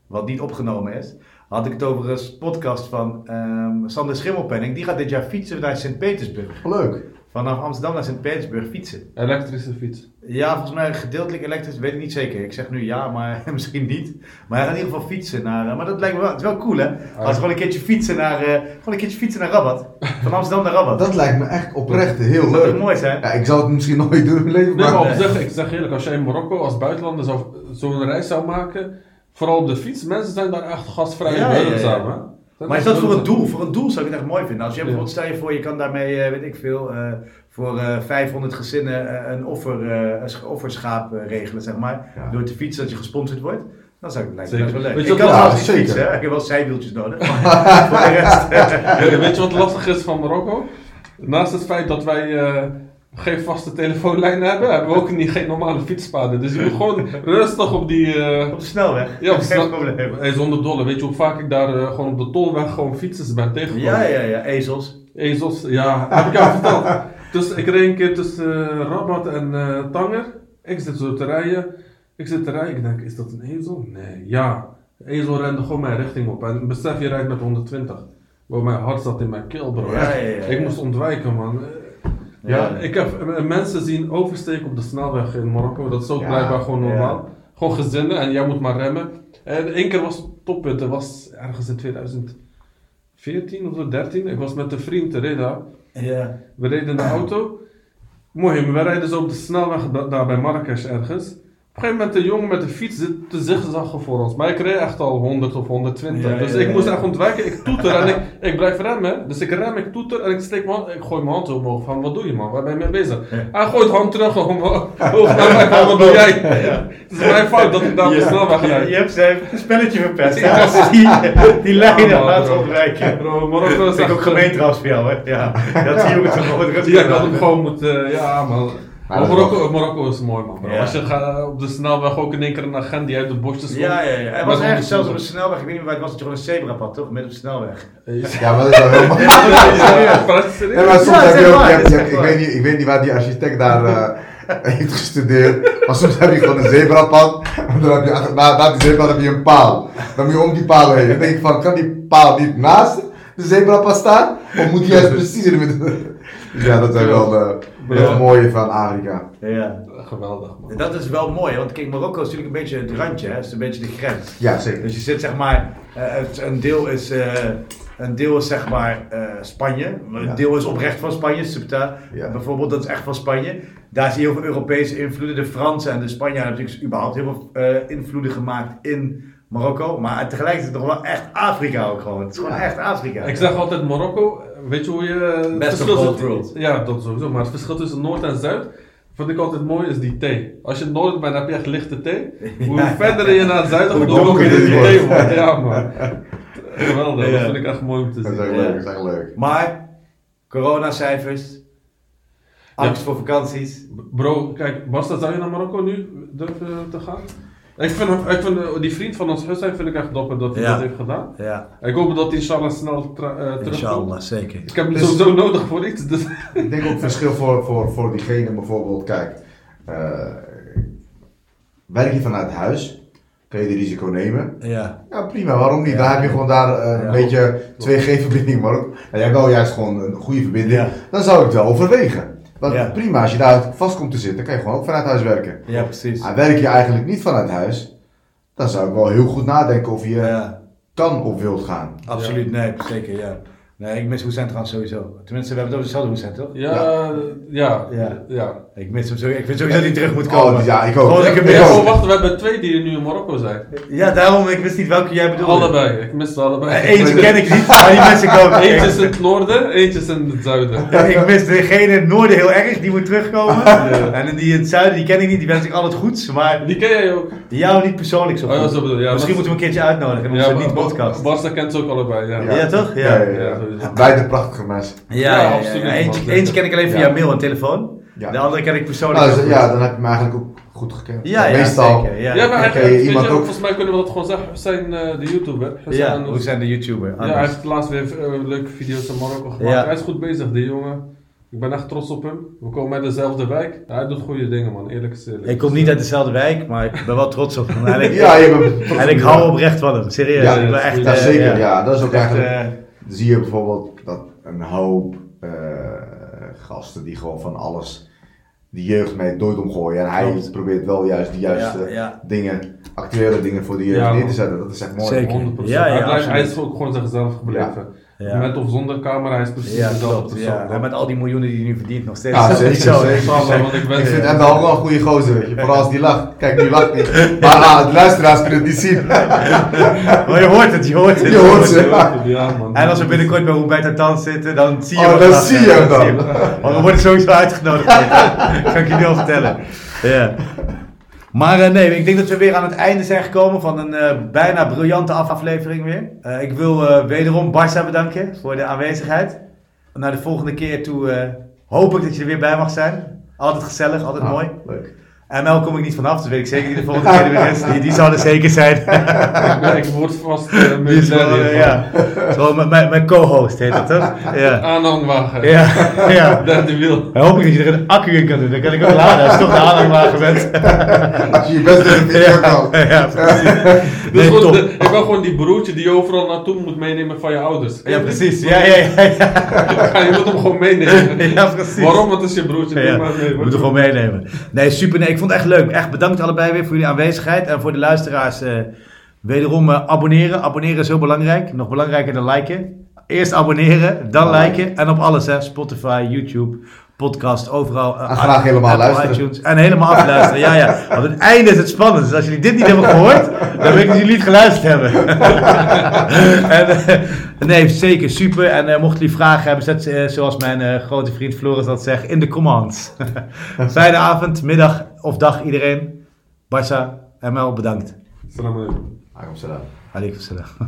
Speaker 2: wat niet opgenomen is, had ik het over een podcast van ehm, Sander Schimmelpenning. Die gaat dit jaar fietsen naar Sint-Petersburg.
Speaker 3: Leuk.
Speaker 2: Vanaf Amsterdam naar Sint-Petersburg fietsen.
Speaker 1: Elektrische fiets.
Speaker 2: Ja, volgens mij gedeeltelijk elektrisch, weet ik niet zeker. Ik zeg nu ja, maar misschien niet. Maar hij gaat in ieder geval fietsen naar... eh, maar dat lijkt me wel, het is wel cool hè? Als we gewoon een keertje fietsen naar, eh, gewoon een keertje fietsen naar Rabat. Van Amsterdam naar Rabat.
Speaker 3: Dat lijkt me echt oprecht heel
Speaker 2: toch
Speaker 3: leuk.
Speaker 2: mooi zijn?
Speaker 3: Ja, ik zou het misschien nooit doen in mijn leven,
Speaker 1: Nee,
Speaker 3: maar...
Speaker 1: maar op
Speaker 2: nee.
Speaker 1: zich, ik zeg eerlijk, als jij in Marokko als buitenlander zo'n reis zou maken, vooral op de fiets, mensen zijn daar echt gastvrij
Speaker 2: Ja,
Speaker 1: en
Speaker 2: ja, ja.
Speaker 1: hè?
Speaker 2: Maar is dat voor een doel? Voor een doel zou ik het echt mooi vinden. Als je
Speaker 1: Ja.
Speaker 2: bijvoorbeeld, stel je voor, je kan daarmee, eh, weet ik veel, eh, voor eh 500 gezinnen een, offer, eh, een sch- offerschaap regelen, zeg maar.
Speaker 3: Ja.
Speaker 2: Door te fietsen dat je gesponsord wordt. Dan zou ik het lijkt me
Speaker 1: Zeker.
Speaker 2: best wel leuk.
Speaker 1: Weet je
Speaker 2: ik
Speaker 1: wat-
Speaker 2: kan niet
Speaker 3: zeker.
Speaker 2: fietsen, hè. ik heb wel zijwieltjes nodig. Maar voor de rest...
Speaker 1: Weet je wat lastig is van Marokko? Naast het feit dat wij eh, geen vaste telefoonlijn hebben, hebben we ook niet, geen normale fietspaden. Dus je moet gewoon rustig op die... eh,
Speaker 2: op de snelweg.
Speaker 1: ja, op de
Speaker 2: Geen probleem.
Speaker 1: Hey, zonder dolle. Weet je hoe vaak ik daar eh, gewoon op de tolweg gewoon fietsers ben tegengekomen?
Speaker 2: Ja, ja, ja, ezels.
Speaker 1: Ezels, ja, heb ik jou verteld. Dus ik reed een keer tussen eh, Rabat en Tanger. Ik zit zo te rijden. Ik zit te rijden. Ik denk, is dat een ezel? Nee, ja. De ezel rende gewoon mijn richting op. En besef, je rijdt met 120. Wow, mijn hart zat in mijn keel, bro.
Speaker 2: Ja, ja, ja.
Speaker 1: Ik moest ontwijken, man. Ja,
Speaker 2: Ja.
Speaker 1: ik heb eh, mensen zien oversteken op de snelweg in Marokko. Dat is ook
Speaker 3: Ja,
Speaker 1: blijkbaar gewoon
Speaker 2: ja.
Speaker 1: normaal. Gewoon gezinnen en jij moet maar remmen. En één keer was het toppunt. Dat was ergens in 2014 of zo, 13. Ik was met een vriend te ridden.
Speaker 2: Ja.
Speaker 1: We reden in de auto. Mooi, we rijden zo op de snelweg da- daar bij Marrakesh ergens. Op een gegeven moment een jongen met een fiets zit te zigzaggen voor ons. Maar ik reed echt al 100 of 120.
Speaker 2: Ja,
Speaker 1: dus
Speaker 2: ja,
Speaker 1: ik
Speaker 2: ja,
Speaker 1: moest
Speaker 2: ja.
Speaker 1: echt ontwijken. Ik toeter en ik, ik blijf remmen. Dus ik rem, ik toeter en ik steek mijn hand, ik gooi mijn hand omhoog. Van wat doe je man, waar ben je mee bezig?
Speaker 2: Ja.
Speaker 1: Hij gooit hand terug omhoog van wat doe jij? Het is mijn fout dat ik daar op de snelweg
Speaker 2: Je,
Speaker 1: rijd.
Speaker 2: je hebt zijn spelletje verpest.
Speaker 1: Ja.
Speaker 2: Als die, die lijnen
Speaker 1: Ja,
Speaker 2: laten ontwijken.
Speaker 1: Bro, Marokko
Speaker 2: Dat
Speaker 1: is
Speaker 2: ook
Speaker 1: echt...
Speaker 2: gemeen trouwens voor jou, hè? Ja, dat
Speaker 1: Ja, ik had hem
Speaker 2: laten.
Speaker 1: gewoon moeten, ja man.
Speaker 3: Maar
Speaker 1: Marokko, Marokko is mooi man. bro.
Speaker 2: Ja.
Speaker 1: Als je gaat op de snelweg ook in één keer een agent die uit de bosjes komt.
Speaker 2: Ja, ja, ja.
Speaker 1: Maar
Speaker 2: was ergens zelfs op een snelweg, ik weet niet meer waar het was, dat je gewoon een zebrapad, toch? Midden op de snelweg.
Speaker 3: Ja, maar dat is wel heel mooi.
Speaker 1: Ja, je?
Speaker 3: Nee, maar soms
Speaker 2: Ja,
Speaker 3: heb je ook, je je ik, weet niet, ik weet niet waar die architect daar eh, heeft gestudeerd, maar soms heb je gewoon een zebrapad, en dan heb je, achter- na, na die zebrapad heb je een paal. Dan moet je om die paal heen. Dan denk ik van, kan die paal niet naast de zebrapad staan, of moet die juist precies in de midden? Dus ja, dat zijn wel het mooie van Afrika.
Speaker 2: Ja.
Speaker 1: Geweldig man.
Speaker 2: Dat is wel mooi, want kijk, Marokko is natuurlijk een beetje het randje, hè? Het is een beetje de grens.
Speaker 3: Ja, zeker.
Speaker 2: Dus je zit zeg maar, eh, het- een deel is, eh, een deel is zeg maar eh, Spanje, een
Speaker 3: Ja.
Speaker 2: deel is oprecht van Spanje, Ceuta
Speaker 3: Ja.
Speaker 2: bijvoorbeeld, dat is echt van Spanje. Daar zie je heel veel Europese invloeden. De Fransen en de Spanjaarden hebben natuurlijk überhaupt heel veel eh, invloeden gemaakt in Marokko. Maar tegelijkertijd toch wel echt Afrika ook gewoon. Het is gewoon
Speaker 3: Ja.
Speaker 2: echt Afrika.
Speaker 1: Ik zeg altijd Marokko, weet je hoe je... het
Speaker 2: Best
Speaker 1: verschil
Speaker 2: of both worlds.
Speaker 1: Ja, dat sowieso. Maar het verschil tussen Noord en Zuid, vind ik altijd mooi, is die thee. Als je Noorden bent, heb je echt lichte thee. Hoe
Speaker 2: Ja.
Speaker 1: verder je naar het zuiden
Speaker 3: Hoe
Speaker 1: gaat, hoe donkerder die thee
Speaker 3: wordt.
Speaker 1: Ja man. Geweldig,
Speaker 2: Ja.
Speaker 1: dat vind ik echt mooi om te
Speaker 3: Dat is
Speaker 1: zien.
Speaker 3: echt
Speaker 2: Ja.
Speaker 3: leuk, dat is echt leuk.
Speaker 2: Maar, coronacijfers, angst voor vakanties.
Speaker 1: Bro, kijk, Basta, zou je naar Marokko nu durven te gaan? Ik vind, ik vind die vriend van ons Hussein vind ik echt dapper dat hij
Speaker 2: Ja.
Speaker 1: dat heeft gedaan.
Speaker 2: Ja,
Speaker 1: Ik hoop dat hij inshallah snel tra- eh, terugkomt.
Speaker 2: inshallah, zeker.
Speaker 1: Ik heb hem
Speaker 3: Dus-
Speaker 1: sowieso nodig voor iets. Dus.
Speaker 3: Ik denk ook verschil voor, voor, voor diegene bijvoorbeeld, kijk, eh, werk je vanuit huis, kan je de risico nemen.
Speaker 2: Ja,
Speaker 3: Ja, prima, waarom niet?
Speaker 2: Ja.
Speaker 3: Dan heb je gewoon daar eh, een
Speaker 2: Ja.
Speaker 3: beetje 2G-verbinding, maar ook, en jij hebt wel juist gewoon een goede verbinding,
Speaker 2: Ja.
Speaker 3: dan zou ik het wel overwegen. Want
Speaker 2: Ja.
Speaker 3: prima, als je daar vast komt te zitten, kan je gewoon ook vanuit huis werken.
Speaker 2: ja precies.
Speaker 3: Maar werk je eigenlijk niet vanuit huis, dan zou ik wel heel goed nadenken of je
Speaker 2: Ja,
Speaker 3: kan of wilt gaan.
Speaker 2: absoluut, nee, zeker, ja. Nee, ik mis Hoesijn trouwens sowieso. Tenminste, we hebben het over dezelfde Hoesijn, toch?
Speaker 1: Ja, ja,
Speaker 2: Ja.
Speaker 1: ja.
Speaker 2: Ik mis hem sowieso. Ik vind sowieso dat hij terug moet
Speaker 3: Oh,
Speaker 2: komen.
Speaker 3: ja, ik ook.
Speaker 2: Gewoon, ik
Speaker 3: ook.
Speaker 1: Oh, wacht, we hebben twee die nu in Marokko zijn.
Speaker 2: Ja, daarom, ik wist niet welke jij bedoelde.
Speaker 1: Allebei, ik mis ze allebei.
Speaker 2: Eh, Eentje ken ik niet, maar die mensen komen.
Speaker 1: Eentje is in het noorden, eentje is in het zuiden.
Speaker 2: Ja, ik mis degene in het noorden heel erg, die moet terugkomen. En die in het zuiden, die ken ik niet, die wens ik altijd goeds. Maar
Speaker 1: Die ken jij ook.
Speaker 2: jou niet persoonlijk zo
Speaker 1: Oh, ja,
Speaker 2: goed.
Speaker 1: zo bedoel je. Ja,
Speaker 2: Misschien moeten we een keertje uitnodigen in onze
Speaker 1: Ja,
Speaker 2: niet-podcast.
Speaker 1: Barca kent ze ook allebei, ja.
Speaker 2: Ja, toch? Ja.
Speaker 3: Beide prachtige mensen.
Speaker 2: Ja, ja, ja,
Speaker 1: absoluut,
Speaker 2: ja. Eentje, eentje ken ik alleen via
Speaker 3: Ja.
Speaker 2: mail en telefoon.
Speaker 3: Ja.
Speaker 2: De andere ken ik persoonlijk.
Speaker 3: Nou, dus, ja, dan heb je me eigenlijk ook goed gekend.
Speaker 2: ja, ja,
Speaker 3: Meestal.
Speaker 2: zeker. Ja,
Speaker 1: Ja, maar eigenlijk, weet
Speaker 3: iemand
Speaker 1: je,
Speaker 3: ook-
Speaker 1: volgens mij kunnen we dat gewoon zeggen. Hussein, eh, de YouTuber. Hussein,
Speaker 2: ja, zijn de YouTuber?
Speaker 1: ja, hij heeft laatst weer eh, leuke video's in Marokko gemaakt.
Speaker 2: Ja.
Speaker 1: Hij is goed bezig, die jongen. Ik ben echt trots op hem. We komen uit dezelfde wijk. Hij doet goede dingen, man. Eerlijk is eerlijk.
Speaker 2: Ik kom niet uit dezelfde wijk, maar ik ben wel trots op hem. En ik,
Speaker 3: Ja, je bent
Speaker 2: en ik hou oprecht van hem, serieus.
Speaker 3: Ja,
Speaker 2: ik ben echt,
Speaker 3: Ja,
Speaker 2: eh,
Speaker 3: zeker.
Speaker 2: ja.
Speaker 3: Ja, dat is ook
Speaker 2: Echt,
Speaker 3: eigenlijk. Zie je bijvoorbeeld dat een hoop eh, gasten die gewoon van alles, die jeugd mee nooit omgooien. En hij
Speaker 1: Klopt.
Speaker 3: probeert wel juist de juiste
Speaker 2: Ja, ja.
Speaker 3: dingen, actuele dingen voor de jeugd
Speaker 1: Ja,
Speaker 3: neer te zetten. Dat is echt mooi.
Speaker 2: Zeker.
Speaker 1: 100%.
Speaker 2: Ja, ja,
Speaker 1: hij, is ook gewoon zichzelf gebleven.
Speaker 2: Ja.
Speaker 1: Met of zonder camera, is precies
Speaker 2: Ja,
Speaker 1: dezelfde
Speaker 2: klopt.
Speaker 1: persoon.
Speaker 2: Ja. En met al die miljoenen die hij nu verdient nog steeds.
Speaker 3: Ja, zeker,
Speaker 2: niet zo,
Speaker 1: ik ben...
Speaker 3: Ik vind hem wel een goede gozer, weet je. Vooral als die lacht. Kijk, nu lacht hij. Maar ah, de luisteraars kunnen het niet zien.
Speaker 2: Maar je hoort het, je hoort het.
Speaker 3: Je hoort ze.
Speaker 1: Ja, man.
Speaker 2: En als we binnenkort bij Roberto Tan zitten, dan zie je
Speaker 3: Oh,
Speaker 2: hem
Speaker 3: dan
Speaker 2: graag.
Speaker 3: zie je hem dan.
Speaker 2: Want we worden sowieso uitgenodigd. kan ik je nu al vertellen. Ja. Maar eh, nee, ik denk dat we weer aan het einde zijn gekomen van een eh, bijna briljante aflevering weer. Eh, ik wil wederom Barça bedanken voor de aanwezigheid. Naar de volgende keer toe hoop ik dat je er weer bij mag zijn. Altijd gezellig, altijd
Speaker 3: Ah,
Speaker 2: mooi.
Speaker 3: Leuk.
Speaker 2: ML kom ik niet vanaf, dus weet ik zeker dat de volgende keer er weer is. Die, die zal er zeker zijn.
Speaker 1: Ja, ik word vast uh,
Speaker 2: is wel, eh, ja. Zo, mijn- mijn co-host heet dat toch? Ja.
Speaker 1: Aanhangwagen.
Speaker 2: Ja, ja.
Speaker 1: Derde wiel.
Speaker 2: Dan hoop ik dat je er een accu in kan doen. Dan kan ik ook laden als je toch de aanhangwagen bent.
Speaker 3: Als je je best doet, je
Speaker 2: Ja, ja, precies.
Speaker 1: Dus
Speaker 2: Nee,
Speaker 1: de- ik wil gewoon die broertje die je overal naartoe moet meenemen van je ouders.
Speaker 2: Ja, precies. Ja, ja, ja. ja.
Speaker 1: Ja, je moet hem gewoon meenemen.
Speaker 2: Ja, precies.
Speaker 1: Waarom? Want het is je broertje.
Speaker 2: Ja,
Speaker 1: maar mee.
Speaker 2: we moeten gewoon meenemen. Nee, super. Nee, vond het echt leuk. Echt bedankt allebei weer voor jullie aanwezigheid. En voor de luisteraars, eh, wederom eh, abonneren. Abonneren is heel belangrijk. Nog belangrijker dan liken. Eerst abonneren, dan liken. En op alles, hè. Spotify, YouTube, podcast, overal. eh,
Speaker 3: En graag helemaal
Speaker 2: Apple,
Speaker 3: luisteren.
Speaker 2: iTunes. En helemaal afluisteren. Ja, ja. Want het einde is het spannend. Dus als jullie dit niet hebben gehoord, dan weet ik dat jullie niet geluisterd hebben. en, eh, nee, zeker super. En eh, mochten jullie vragen hebben, zet ze, eh, zoals mijn eh, grote vriend Floris dat zegt, in de comments. Fijne avond, middag of dag iedereen. Barça, ML, bedankt.
Speaker 1: Salam alaikum.
Speaker 3: Alaikum salam.
Speaker 2: Alaikum salam.